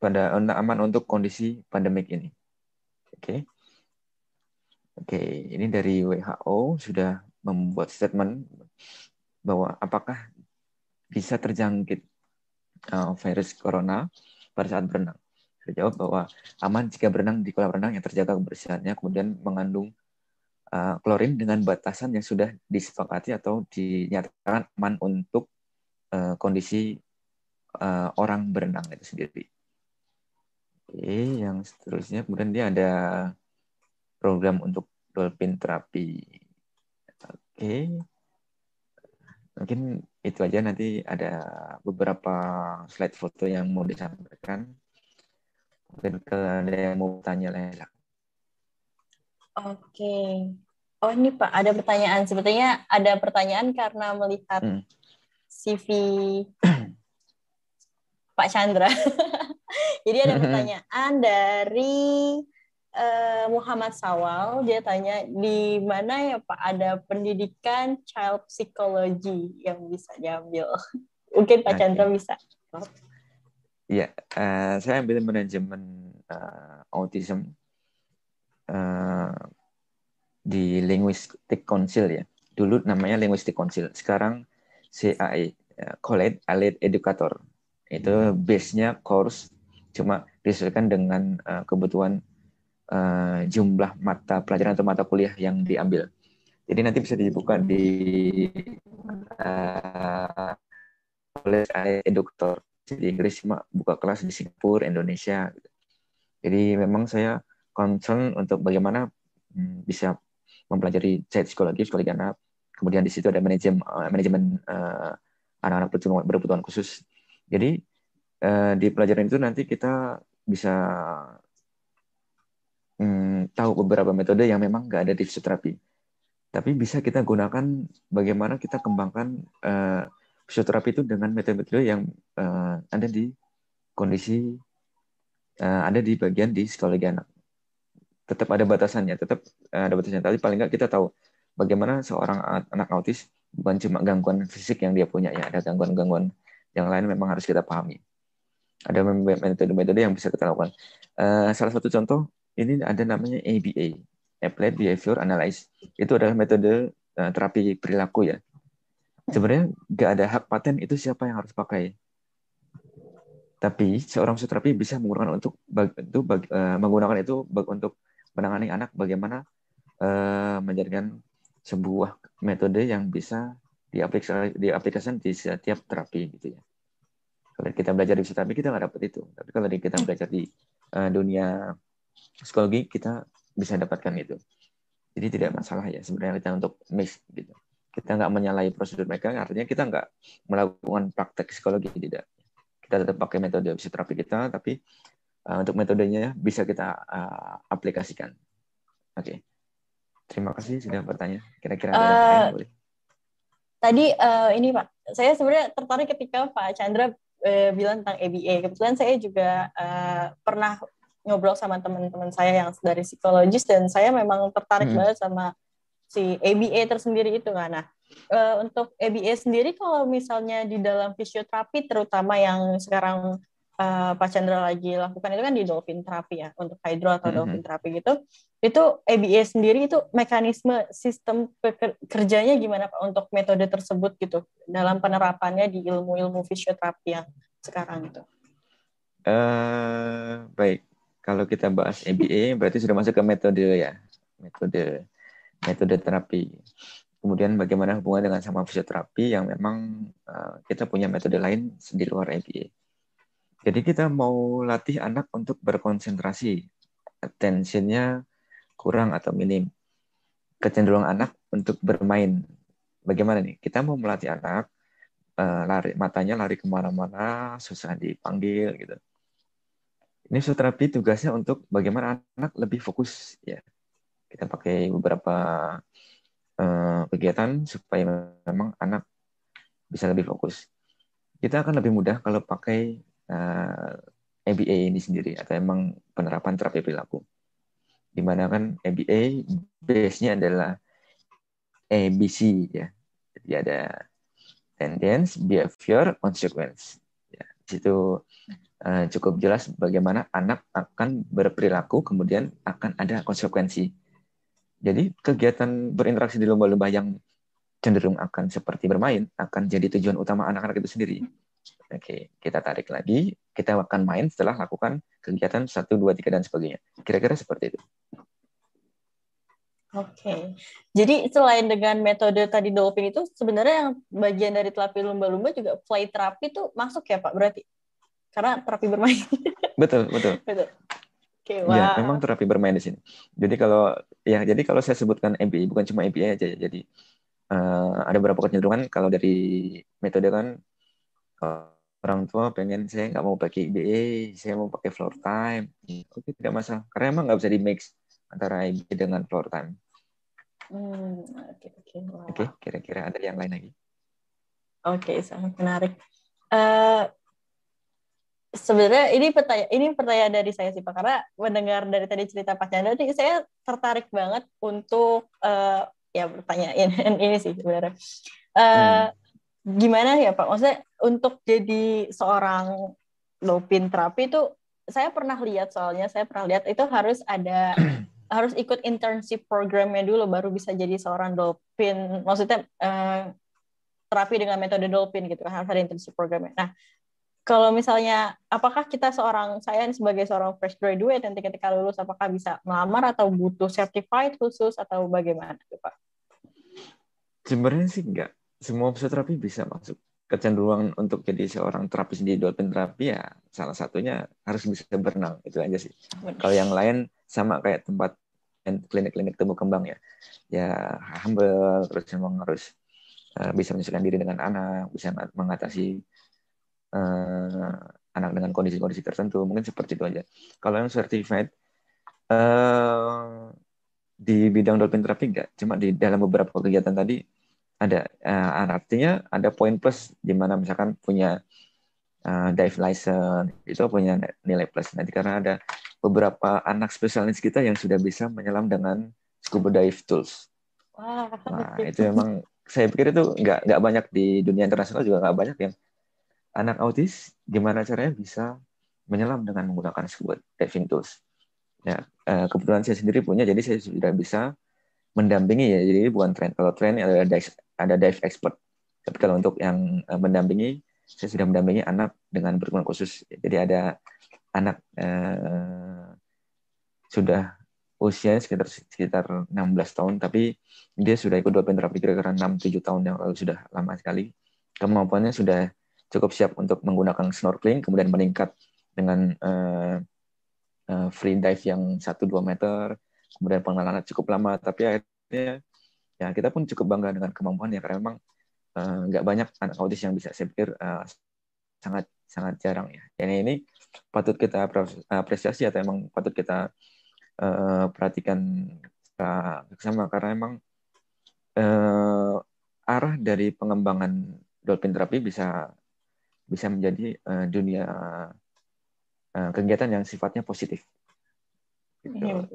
pada aman untuk kondisi pandemik ini. Oke, okay. oke, okay. ini dari WHO sudah membuat statement bahwa apakah bisa terjangkit uh, virus corona pada saat berenang? Saya jawab bahwa aman jika berenang di kolam renang yang terjaga kebersihannya, kemudian mengandung uh, klorin dengan batasan yang sudah disepakati atau dinyatakan aman untuk uh, kondisi uh, orang berenang itu sendiri. Oke, yang seterusnya kemudian dia ada program untuk dolphin terapi. Oke. Mungkin itu aja nanti ada beberapa slide foto yang mau disampaikan. Mungkin kalau ada yang mau tanya lah. Oke. Oh ini Pak, ada pertanyaan. Sebetulnya ada pertanyaan karena melihat hmm. CV Pak Chandra. Jadi ada pertanyaan dari uh, Muhammad Sawal dia tanya di mana ya Pak ada pendidikan child psychology yang bisa diambil mungkin Pak okay. Chandra bisa Iya, uh, saya ambil manajemen uh, autism uh, di Linguistic Council ya. Dulu namanya Linguistic Council, sekarang CAE, ya, College Allied Educator. Itu base-nya course cuma disesuaikan dengan uh, kebutuhan uh, jumlah mata pelajaran atau mata kuliah yang diambil. Jadi nanti bisa dibuka di uh, College Allied Educator di Inggris cuma buka kelas di Singapura, Indonesia. Jadi memang saya concern untuk bagaimana hmm, bisa mempelajari saya psikologi, psikologi anak. Kemudian di situ ada manajemen uh, manajemen uh, anak-anak berkebutuhan khusus. Jadi uh, di pelajaran itu nanti kita bisa um, tahu beberapa metode yang memang nggak ada di fisioterapi. Tapi bisa kita gunakan bagaimana kita kembangkan fisioterapi itu dengan metode-metode yang ada di kondisi ada di bagian di psikologi anak. Tetap ada batasannya, tetap uh, ada batasannya. Tapi paling nggak kita tahu bagaimana seorang anak autis bukan cuma gangguan fisik yang dia punya ya, ada gangguan-gangguan yang lain memang harus kita pahami. Ada metode-metode yang bisa kita lakukan. Uh, salah satu contoh ini ada namanya ABA, Applied Behavior Analysis. Itu adalah metode uh, terapi perilaku ya sebenarnya nggak ada hak paten itu siapa yang harus pakai tapi seorang fisioterapi bisa menggunakan untuk bag, uh, menggunakan itu untuk menangani anak bagaimana uh, menjadikan sebuah metode yang bisa diaplikasikan diaplikasikan di setiap terapi gitu ya. Kalau kita belajar di fisioterapi kita nggak dapat itu, tapi kalau kita belajar di uh, dunia psikologi kita bisa dapatkan itu. Jadi tidak masalah ya sebenarnya kita untuk mix gitu kita nggak menyalahi prosedur mereka artinya kita nggak melakukan praktek psikologi tidak kita tetap pakai metode fisioterapi kita tapi uh, untuk metodenya bisa kita uh, aplikasikan oke okay. terima kasih sudah bertanya kira-kira ada uh, yang boleh tadi uh, ini pak saya sebenarnya tertarik ketika pak Chandra uh, bilang tentang ABA kebetulan saya juga uh, pernah ngobrol sama teman-teman saya yang dari psikologis dan saya memang tertarik hmm. banget sama si ABA tersendiri itu kan. Nah, uh, untuk ABA sendiri kalau misalnya di dalam fisioterapi terutama yang sekarang uh, Pak Chandra lagi lakukan itu kan di dolphin terapi ya untuk hydro atau mm -hmm. dolphin terapi gitu. Itu ABA sendiri itu mekanisme sistem kerjanya gimana Pak untuk metode tersebut gitu dalam penerapannya di ilmu-ilmu fisioterapi yang sekarang itu. Uh, baik, kalau kita bahas ABA berarti sudah masuk ke metode ya, metode metode terapi. Kemudian bagaimana hubungan dengan sama fisioterapi yang memang uh, kita punya metode lain di luar ABA. Jadi kita mau latih anak untuk berkonsentrasi, attentionnya kurang atau minim. Kecenderungan anak untuk bermain. Bagaimana nih? Kita mau melatih anak uh, lari matanya lari ke mana-mana, susah dipanggil gitu. Ini fisioterapi tugasnya untuk bagaimana anak lebih fokus ya kita pakai beberapa uh, kegiatan supaya memang anak bisa lebih fokus. Kita akan lebih mudah kalau pakai uh, eh, ABA ini sendiri atau emang penerapan terapi perilaku. Di mana kan ABA base-nya adalah ABC ya. Jadi ada tendency, behavior, consequence. Ya, di situ uh, cukup jelas bagaimana anak akan berperilaku kemudian akan ada konsekuensi jadi kegiatan berinteraksi di lomba-lomba yang cenderung akan seperti bermain akan jadi tujuan utama anak-anak itu sendiri. Oke, kita tarik lagi, kita akan main setelah lakukan kegiatan 1, 2, 3, dan sebagainya. Kira-kira seperti itu. Oke, jadi selain dengan metode tadi dolphin itu, sebenarnya yang bagian dari terapi lumba-lumba juga play terapi itu masuk ya Pak berarti? Karena terapi bermain. Betul, betul. betul. Okay, wow. Ya, memang terapi bermain di sini. Jadi kalau ya jadi kalau saya sebutkan MBA bukan cuma MBA aja ya. Jadi uh, ada beberapa kecenderungan kalau dari metode kan uh, orang tua pengen saya nggak mau pakai IBA, saya mau pakai floor time. Oke, tidak masalah. Karena emang nggak bisa di mix antara IBA dengan floor time. Hmm, oke, oke. Oke, kira-kira ada yang lain lagi? Oke, okay, sangat menarik. Uh, sebenarnya ini pertanyaan ini pertanyaan dari saya sih Pak karena mendengar dari tadi cerita Pak Chandra ini saya tertarik banget untuk uh, ya bertanya ini sih sebenarnya uh, hmm. Gimana ya Pak maksudnya untuk jadi seorang dopin terapi itu saya pernah lihat soalnya saya pernah lihat itu harus ada harus ikut internship programnya dulu baru bisa jadi seorang dolphin. Maksudnya uh, terapi dengan metode dolphin gitu kan harus ada internship programnya. Nah, kalau misalnya apakah kita seorang saya sebagai seorang fresh graduate nanti ketika lulus apakah bisa melamar atau butuh certified khusus atau bagaimana Pak? Sebenarnya sih enggak. Semua fisioterapi bisa masuk. Kecenderungan untuk jadi seorang terapis di dolphin terapi ya salah satunya harus bisa berenang itu aja sih. Kalau yang lain sama kayak tempat klinik-klinik tumbuh kembang ya. Ya humble terus memang harus uh, bisa menyesuaikan diri dengan anak, bisa mengatasi uh, anak dengan kondisi-kondisi tertentu. Mungkin seperti itu aja. Kalau yang certified uh, di bidang dolphin terapi enggak, cuma di dalam beberapa kegiatan tadi ada uh, artinya ada poin plus di mana misalkan punya uh, dive license itu punya nilai plus nanti karena ada beberapa anak spesialis kita yang sudah bisa menyelam dengan scuba dive tools. Wah, nah, itu memang saya pikir itu nggak nggak banyak di dunia internasional juga nggak banyak yang anak autis gimana caranya bisa menyelam dengan menggunakan scuba diving tools. Ya, uh, kebetulan saya sendiri punya, jadi saya sudah bisa mendampingi ya. Jadi bukan tren. Kalau tren ada ada dive expert. Tapi kalau untuk yang eh, mendampingi, saya sudah mendampingi anak dengan berkebutuhan khusus. Jadi ada anak eh, sudah usia sekitar sekitar 16 tahun, tapi dia sudah ikut dua terapi kira-kira 6-7 tahun yang lalu sudah lama sekali. Kemampuannya sudah cukup siap untuk menggunakan snorkeling, kemudian meningkat dengan eh, eh free dive yang 1-2 meter, kemudian pengenalan cukup lama, tapi akhirnya ya kita pun cukup bangga dengan kemampuan ya karena memang eh, nggak uh, banyak anak autis yang bisa saya uh, sangat sangat jarang ya. Dan ini patut kita apresiasi atau emang patut kita uh, perhatikan sama karena emang uh, arah dari pengembangan dolphin terapi bisa bisa menjadi uh, dunia uh, kegiatan yang sifatnya positif. Gitu. Iya,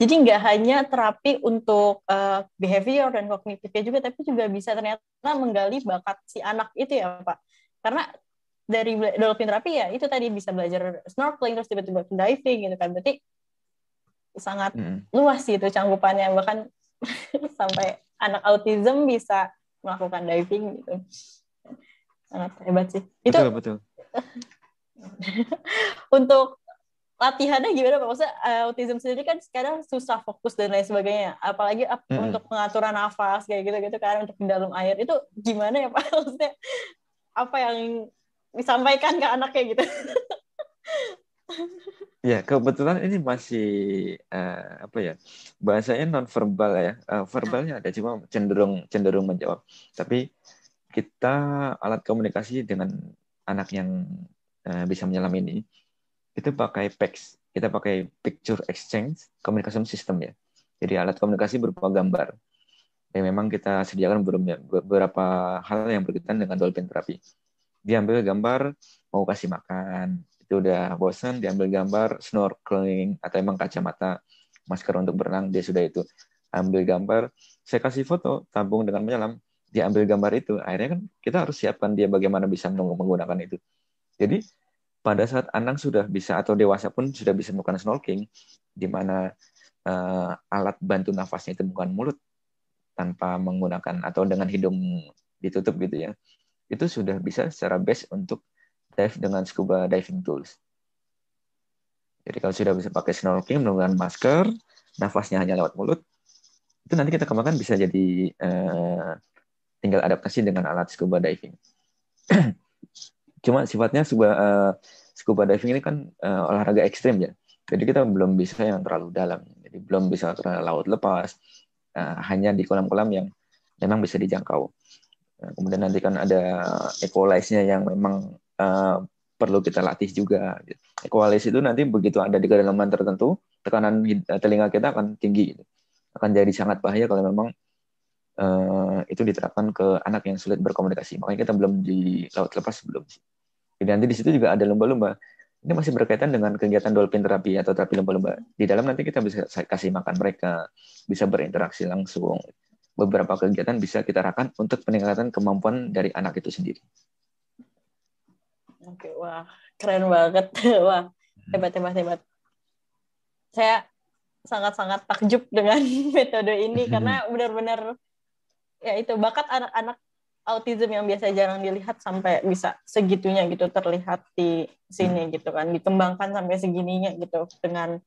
jadi nggak hanya terapi untuk uh, behavior dan kognitifnya juga, tapi juga bisa ternyata menggali bakat si anak itu ya Pak. Karena dari dolphin terapi ya itu tadi bisa belajar snorkeling terus tiba-tiba diving gitu kan. Berarti sangat hmm. luas gitu cangkupannya bahkan sampai anak autism bisa melakukan diving gitu. Sangat hebat sih. Itu betul betul. untuk latihannya gimana Pak? Maksudnya uh, autism sendiri kan sekarang susah fokus dan lain sebagainya. Apalagi up, hmm. untuk pengaturan nafas kayak gitu-gitu kan untuk di dalam air itu gimana ya Pak? Maksudnya apa yang disampaikan ke anaknya gitu? ya kebetulan ini masih uh, apa ya bahasanya non verbal ya uh, verbalnya ada cuma cenderung cenderung menjawab tapi kita alat komunikasi dengan anak yang uh, bisa menyelam ini itu pakai PEX. Kita pakai Picture Exchange Communication System ya. Jadi alat komunikasi berupa gambar. Dan memang kita sediakan beberapa hal yang berkaitan dengan dolphin terapi. Diambil gambar mau kasih makan, itu udah bosan, diambil gambar snorkeling atau emang kacamata masker untuk berenang dia sudah itu ambil gambar saya kasih foto tabung dengan menyelam dia ambil gambar itu akhirnya kan kita harus siapkan dia bagaimana bisa menggunakan itu jadi pada saat anak sudah bisa atau dewasa pun sudah bisa melakukan snorkeling, di mana uh, alat bantu nafasnya itu bukan mulut tanpa menggunakan atau dengan hidung ditutup gitu ya, itu sudah bisa secara base untuk dive dengan scuba diving tools. Jadi kalau sudah bisa pakai snorkeling menggunakan masker, nafasnya hanya lewat mulut, itu nanti kita kembangkan bisa jadi uh, tinggal adaptasi dengan alat scuba diving. cuma sifatnya scuba uh, scuba diving ini kan uh, olahraga ekstrim ya. Jadi kita belum bisa yang terlalu dalam. Jadi belum bisa ke laut lepas. Uh, hanya di kolam-kolam yang memang bisa dijangkau. Uh, kemudian nanti kan ada equalize-nya yang memang uh, perlu kita latih juga. Equalize itu nanti begitu ada di kedalaman tertentu tekanan telinga kita akan tinggi gitu. akan jadi sangat bahaya kalau memang uh, itu diterapkan ke anak yang sulit berkomunikasi. Makanya kita belum di laut lepas belum. Jadi nanti di situ juga ada lomba-lomba. Ini masih berkaitan dengan kegiatan dolphin terapi atau terapi lomba-lomba. Di dalam nanti kita bisa kasih makan mereka, bisa berinteraksi langsung. Beberapa kegiatan bisa kita rakan untuk peningkatan kemampuan dari anak itu sendiri. Oke, wah, keren banget. Wah, hebat, hebat, hebat. Saya sangat-sangat takjub dengan metode ini karena benar-benar ya itu. Bakat anak-anak autism yang biasa jarang dilihat sampai bisa segitunya gitu terlihat di sini gitu kan. Dikembangkan sampai segininya gitu. Dengan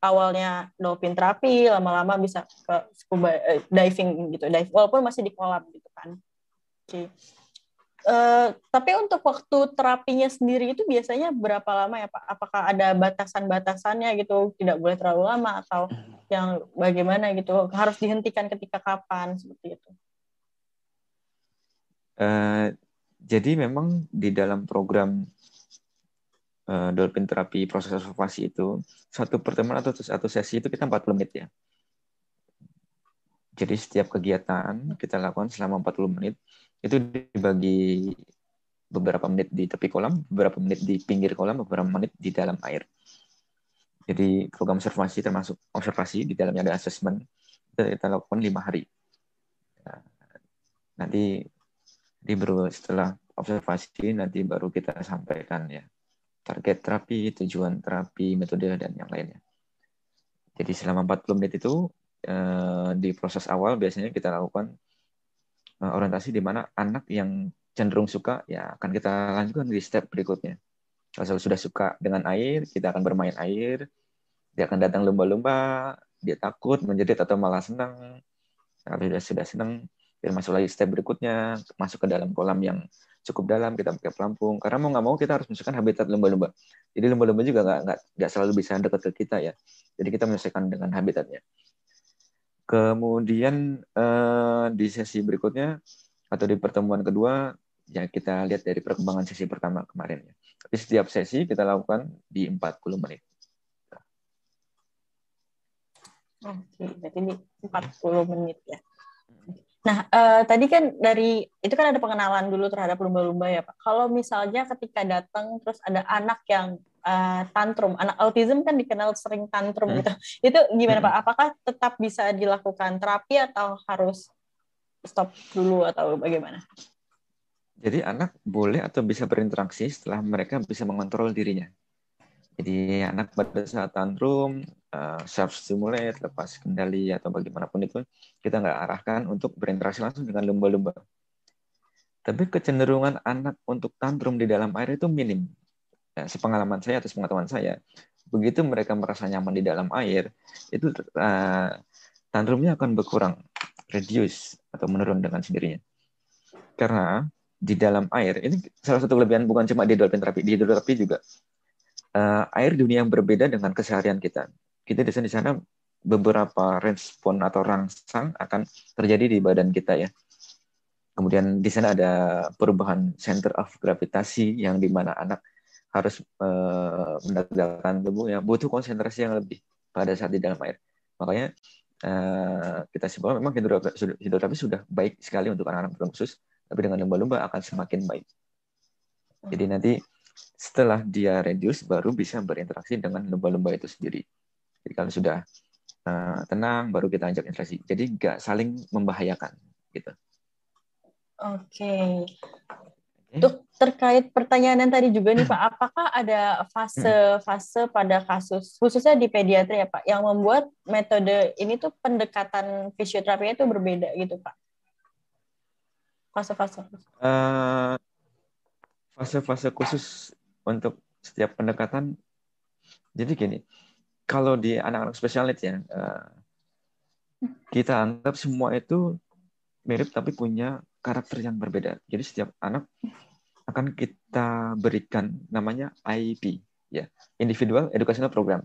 awalnya dolphin terapi lama-lama bisa ke scuba eh, diving gitu. Dive walaupun masih di kolam gitu kan. Oke. okay. Uh, tapi untuk waktu terapinya sendiri itu biasanya berapa lama ya Pak? Apakah ada batasan-batasannya gitu? Tidak boleh terlalu lama atau yang bagaimana gitu? Harus dihentikan ketika kapan seperti itu? Uh, jadi memang di dalam program uh, dolphin terapi proses observasi itu satu pertemuan atau satu sesi itu kita 40 menit ya. Jadi setiap kegiatan kita lakukan selama 40 menit itu dibagi beberapa menit di tepi kolam, beberapa menit di pinggir kolam, beberapa menit di dalam air. Jadi program observasi termasuk observasi di dalamnya ada assessment itu kita lakukan lima hari. Nah, nanti di baru setelah observasi nanti baru kita sampaikan ya target terapi, tujuan terapi, metode dan yang lainnya. Jadi selama 40 menit itu Eh, di proses awal biasanya kita lakukan orientasi di mana anak yang cenderung suka ya akan kita lanjutkan di step berikutnya. Kalau sudah suka dengan air, kita akan bermain air. Dia akan datang lumba-lumba, dia takut, menjerit atau malah senang. Kalau sudah sudah senang, dia masuk lagi step berikutnya, masuk ke dalam kolam yang cukup dalam, kita pakai pelampung. Karena mau nggak mau kita harus menyesuaikan habitat lumba-lumba. Jadi lumba-lumba juga nggak nggak selalu bisa dekat ke kita ya. Jadi kita menyesuaikan dengan habitatnya. Kemudian eh, di sesi berikutnya atau di pertemuan kedua ya kita lihat dari perkembangan sesi pertama kemarin ya. Tapi setiap sesi kita lakukan di 40 menit. Oke, berarti di 40 menit ya. Nah, eh, tadi kan dari itu kan ada pengenalan dulu terhadap lumba-lumba ya, Pak. Kalau misalnya ketika datang terus ada anak yang uh, tantrum. Anak autism kan dikenal sering tantrum hmm. gitu. Itu gimana hmm. Pak? Apakah tetap bisa dilakukan terapi atau harus stop dulu atau bagaimana? Jadi anak boleh atau bisa berinteraksi setelah mereka bisa mengontrol dirinya. Jadi anak pada saat tantrum, uh, eh, self stimulate, lepas kendali atau bagaimanapun itu, kita nggak arahkan untuk berinteraksi langsung dengan lumba-lumba. Tapi kecenderungan anak untuk tantrum di dalam air itu minim ya, sepengalaman saya atau pengetahuan saya, begitu mereka merasa nyaman di dalam air, itu uh, tantrumnya akan berkurang, reduce atau menurun dengan sendirinya. Karena di dalam air ini salah satu kelebihan bukan cuma di dolphin terapi, di terapi juga uh, air dunia yang berbeda dengan keseharian kita. Kita di sana di sana beberapa respon atau rangsang akan terjadi di badan kita ya. Kemudian di sana ada perubahan center of gravitasi yang di mana anak harus uh, menegakkan tubuh ya butuh konsentrasi yang lebih pada saat di dalam air. Makanya uh, kita simpulkan memang hidroterapi, hidroterapi sudah baik sekali untuk anak-anak khusus, tapi dengan lumba-lumba akan semakin baik. Jadi nanti setelah dia reduce baru bisa berinteraksi dengan lumba-lumba itu sendiri. Jadi kalau sudah uh, tenang baru kita ajak interaksi. Jadi nggak saling membahayakan gitu. Oke. Terkait pertanyaan yang tadi juga nih Pak, apakah ada fase-fase pada kasus khususnya di pediatri ya Pak yang membuat metode ini tuh pendekatan fisioterapinya itu berbeda gitu Pak? Fase-fase. Uh, fase-fase khusus untuk setiap pendekatan. Jadi gini, kalau di anak-anak spesialis ya, uh, kita anggap semua itu mirip tapi punya karakter yang berbeda. Jadi setiap anak akan kita berikan namanya IP, ya, Individual Educational Program.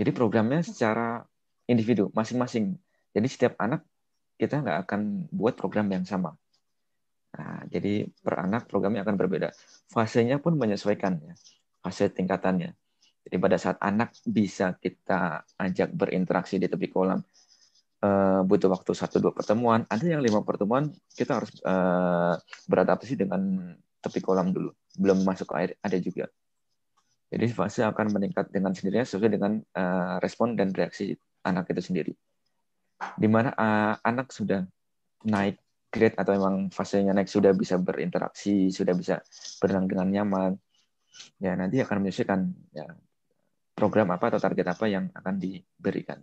Jadi programnya secara individu, masing-masing. Jadi setiap anak kita nggak akan buat program yang sama. Nah, jadi per anak programnya akan berbeda. Fasenya pun menyesuaikan ya, fase tingkatannya. Jadi pada saat anak bisa kita ajak berinteraksi di tepi kolam, uh, butuh waktu satu dua pertemuan. Ada yang lima pertemuan kita harus uh, beradaptasi dengan tepi kolam dulu, belum masuk ke air ada juga. Jadi fase akan meningkat dengan sendirinya sesuai dengan uh, respon dan reaksi anak itu sendiri. Di mana anak sudah naik grade atau memang fasenya naik sudah bisa berinteraksi, sudah bisa berenang dengan nyaman, ya nanti akan menyesuaikan ya program apa atau target apa yang akan diberikan.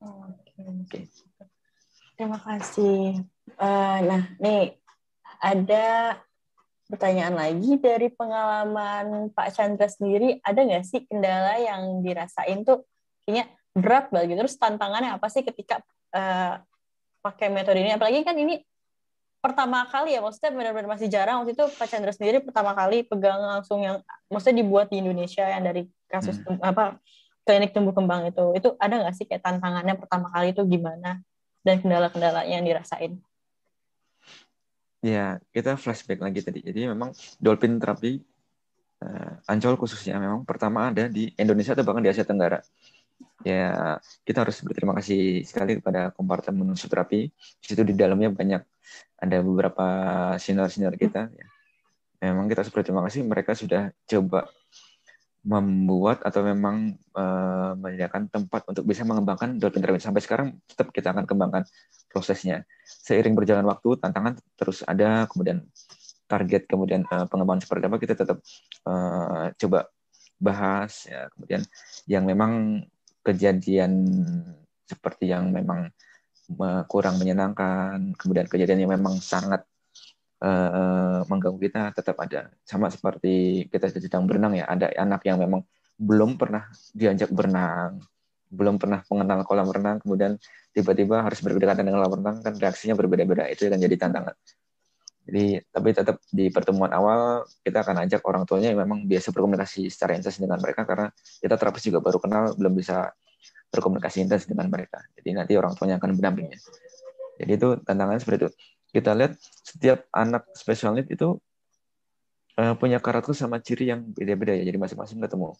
Oke. Okay. Terima kasih. Uh, nah, nih ada pertanyaan lagi dari pengalaman Pak Chandra sendiri. Ada nggak sih kendala yang dirasain tuh kayaknya berat banget gitu. Terus tantangannya apa sih ketika uh, pakai metode ini? Apalagi kan ini pertama kali ya, maksudnya benar-benar masih jarang. Waktu itu Pak Chandra sendiri pertama kali pegang langsung yang, maksudnya dibuat di Indonesia yang dari kasus hmm. apa klinik tumbuh kembang itu. Itu ada nggak sih kayak tantangannya pertama kali itu gimana? dan kendala-kendala yang dirasain? Ya, kita flashback lagi tadi. Jadi memang dolphin terapi uh, Ancol khususnya memang pertama ada di Indonesia atau bahkan di Asia Tenggara. Ya, kita harus berterima kasih sekali kepada kompartemen terapi. Di situ di dalamnya banyak ada beberapa senior-senior kita. Ya. Memang kita harus berterima kasih mereka sudah coba membuat atau memang uh, menyediakan tempat untuk bisa mengembangkan dolphin therapy sampai sekarang tetap kita akan kembangkan prosesnya. Seiring berjalan waktu tantangan terus ada kemudian target kemudian uh, pengembangan seperti apa kita tetap uh, coba bahas ya. Kemudian yang memang kejadian seperti yang memang kurang menyenangkan kemudian kejadian yang memang sangat uh, mengganggu kita tetap ada. Sama seperti kita sedang berenang ya, ada anak yang memang belum pernah diajak berenang, belum pernah mengenal kolam renang, kemudian tiba-tiba harus berdekatan dengan kolam renang, kan reaksinya berbeda-beda. Itu akan jadi tantangan. Jadi, tapi tetap di pertemuan awal kita akan ajak orang tuanya yang memang biasa berkomunikasi secara intens dengan mereka karena kita terapis juga baru kenal, belum bisa berkomunikasi intens dengan mereka. Jadi nanti orang tuanya akan mendampingi. Jadi itu tantangannya seperti itu kita lihat setiap anak special need itu uh, punya karakter sama ciri yang beda-beda ya. Jadi masing-masing ketemu.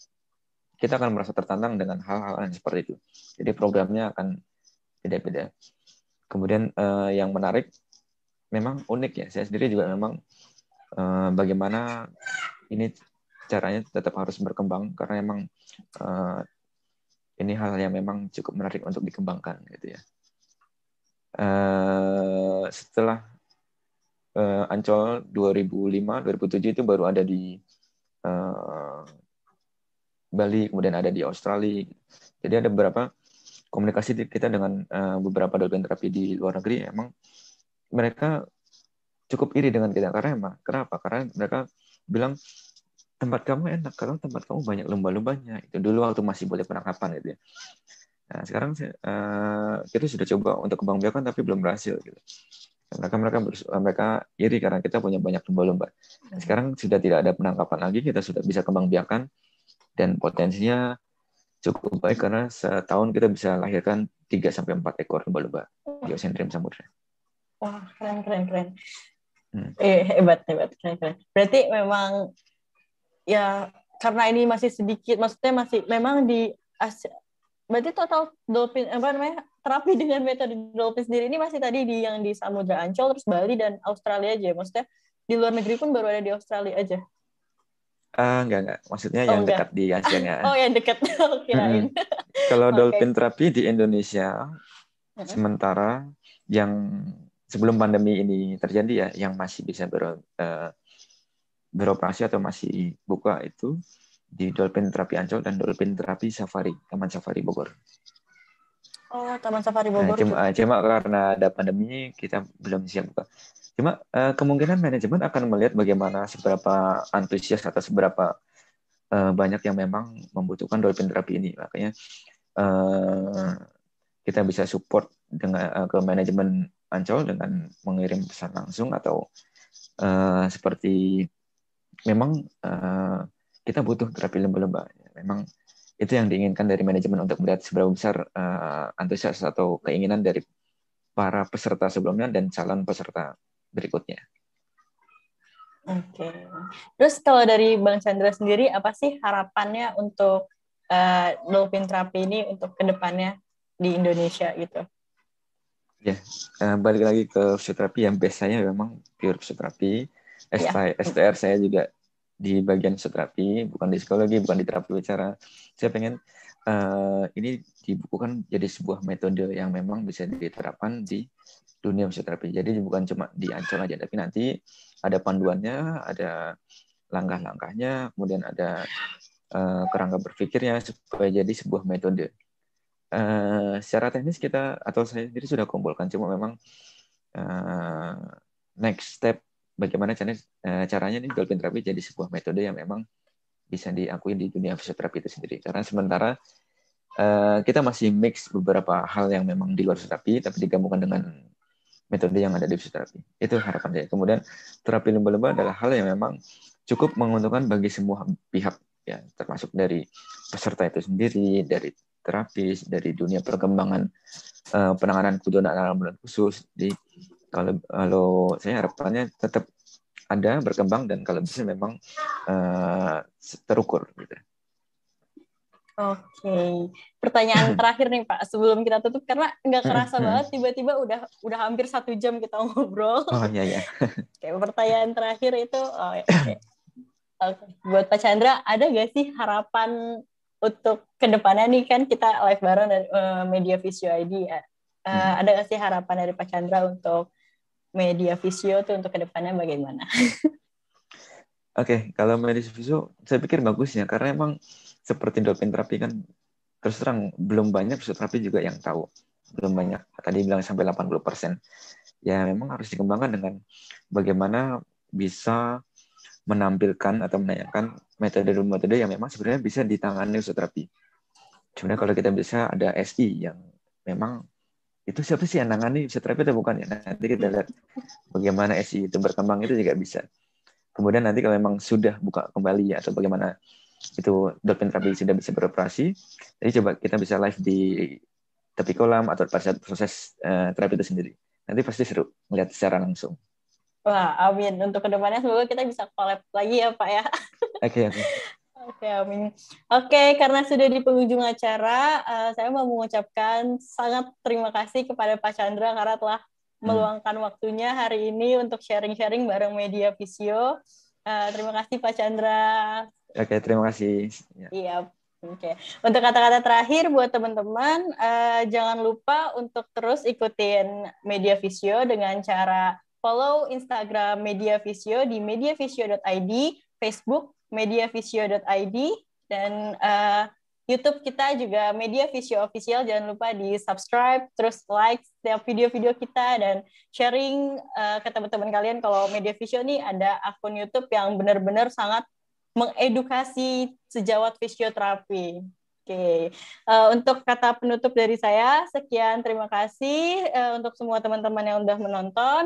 Kita akan merasa tertantang dengan hal-hal yang seperti itu. Jadi programnya akan beda-beda. Kemudian uh, yang menarik memang unik ya. Saya sendiri juga memang uh, bagaimana ini caranya tetap harus berkembang karena memang uh, ini hal yang memang cukup menarik untuk dikembangkan gitu ya. Uh, setelah uh, Ancol 2005 2007 itu baru ada di uh, Bali kemudian ada di Australia. Jadi ada beberapa komunikasi kita dengan uh, beberapa dolphin terapi di luar negeri. Emang mereka cukup iri dengan kita. Karena emang kenapa? Karena mereka bilang tempat kamu enak karena tempat kamu banyak lumba-lumbanya. Itu dulu waktu masih boleh penangkapan gitu ya Nah, sekarang uh, kita sudah coba untuk kembang biakan tapi belum berhasil gitu. Mereka mereka mereka iri karena kita punya banyak lumba-lumba. Nah, sekarang sudah tidak ada penangkapan lagi, kita sudah bisa kembang biakan dan potensinya cukup baik karena setahun kita bisa lahirkan 3 sampai 4 ekor lumba-lumba di Ocean Dream Samudra. Wah, keren keren keren. Hmm. Eh, hebat hebat keren keren. Berarti memang ya karena ini masih sedikit, maksudnya masih memang di Asia, berarti total dolphin apa namanya terapi dengan metode dolphin sendiri ini masih tadi di yang di Samudra Ancol terus Bali dan Australia aja maksudnya di luar negeri pun baru ada di Australia aja Ah, uh, enggak enggak. Maksudnya oh, yang enggak. dekat di Asia nya. oh, yang dekat. Oke. Hmm. Kalau okay. dolphin terapi di Indonesia sementara yang sebelum pandemi ini terjadi ya yang masih bisa ber, uh, beroperasi atau masih buka itu di Dolphin Terapi Ancol dan Dolphin Terapi Safari, Taman Safari Bogor. Oh, Taman Safari Bogor. Nah, cuma, cuma karena ada pandemi kita belum siap buka. Cuma uh, kemungkinan manajemen akan melihat bagaimana seberapa antusias atau seberapa uh, banyak yang memang membutuhkan dolphin terapi ini. Makanya uh, kita bisa support dengan uh, ke manajemen Ancol dengan mengirim pesan langsung atau uh, seperti memang uh, kita butuh terapi lemba-lemba. Memang itu yang diinginkan dari manajemen untuk melihat seberapa besar uh, antusias atau keinginan dari para peserta sebelumnya dan calon peserta berikutnya. Oke. Terus kalau dari Bang Chandra sendiri, apa sih harapannya untuk uh, dolphin terapi ini untuk ke depannya di Indonesia gitu? Ya, uh, balik lagi ke fisioterapi yang biasanya memang pure fisioterapi. Ya. STR saya juga di bagian terapi, bukan di psikologi, bukan di terapi bicara. Saya pengen uh, ini dibukukan jadi sebuah metode yang memang bisa diterapkan di dunia fisioterapi. Jadi bukan cuma di Ancol aja, tapi nanti ada panduannya, ada langkah-langkahnya, kemudian ada uh, kerangka berpikirnya supaya jadi sebuah metode. Uh, secara teknis kita atau saya sendiri sudah kumpulkan, cuma memang uh, next step bagaimana caranya, uh, caranya nih dolphin therapy jadi sebuah metode yang memang bisa diakui di dunia fisioterapi itu sendiri. Karena sementara uh, kita masih mix beberapa hal yang memang di luar fisioterapi, tapi digabungkan dengan metode yang ada di fisioterapi. Itu harapan saya. Kemudian terapi lumba-lumba adalah hal yang memang cukup menguntungkan bagi semua pihak ya termasuk dari peserta itu sendiri, dari terapis, dari dunia perkembangan uh, penanganan kebutuhan anak khusus. Jadi kalau kalau saya harapannya tetap ada berkembang dan kalau bisa memang uh, terukur gitu. Oke, pertanyaan terakhir nih Pak sebelum kita tutup karena nggak kerasa banget tiba-tiba udah udah hampir satu jam kita ngobrol. Oh iya iya. Oke, pertanyaan terakhir itu, oh, ya, oke. Oke, buat Pak Chandra ada gak sih harapan untuk ke depannya nih kan kita live bareng dari uh, Media Visio ID ya. Uh, hmm. Ada gak sih harapan dari Pak Chandra untuk Media Visio tuh untuk ke depannya bagaimana? Oke, okay, kalau Media Visio saya pikir bagus ya karena emang seperti dolphin terapi kan terus terang belum banyak fisioterapi juga yang tahu belum banyak tadi bilang sampai 80 persen ya memang harus dikembangkan dengan bagaimana bisa menampilkan atau menanyakan metode-metode yang memang sebenarnya bisa ditangani fisioterapi. Sebenarnya kalau kita bisa ada SI yang memang itu siapa sih yang nangani fisioterapi atau bukan ya? Nanti kita lihat bagaimana SI itu berkembang itu juga bisa. Kemudian nanti kalau memang sudah buka kembali atau bagaimana itu dolphin terapi sudah bisa beroperasi. Jadi coba kita bisa live di tepi kolam atau pada saat proses uh, terapi itu sendiri. Nanti pasti seru melihat secara langsung. Wah, amin. Untuk ke depannya semoga kita bisa collab lagi ya Pak ya. Oke, okay, oke. Okay. Oke, amin. Oke, karena sudah di penghujung acara, uh, saya mau mengucapkan sangat terima kasih kepada Pak Chandra karena telah hmm. meluangkan waktunya hari ini untuk sharing-sharing bareng Media Visio. Uh, terima kasih Pak Chandra. Oke, terima kasih. Ya. Iya. Oke. Untuk kata-kata terakhir buat teman-teman, uh, jangan lupa untuk terus ikutin Media Visio dengan cara follow Instagram Media Visio di mediavisio.id, Facebook mediavisio.id, dan uh, YouTube kita juga Media Visio Official. Jangan lupa di subscribe, terus like setiap video-video kita dan sharing uh, ke teman-teman kalian kalau Media Visio ini ada akun YouTube yang benar-benar sangat mengedukasi sejawat fisioterapi. Oke, okay. uh, eh, untuk kata penutup dari saya, sekian terima kasih uh, untuk semua teman-teman yang sudah menonton.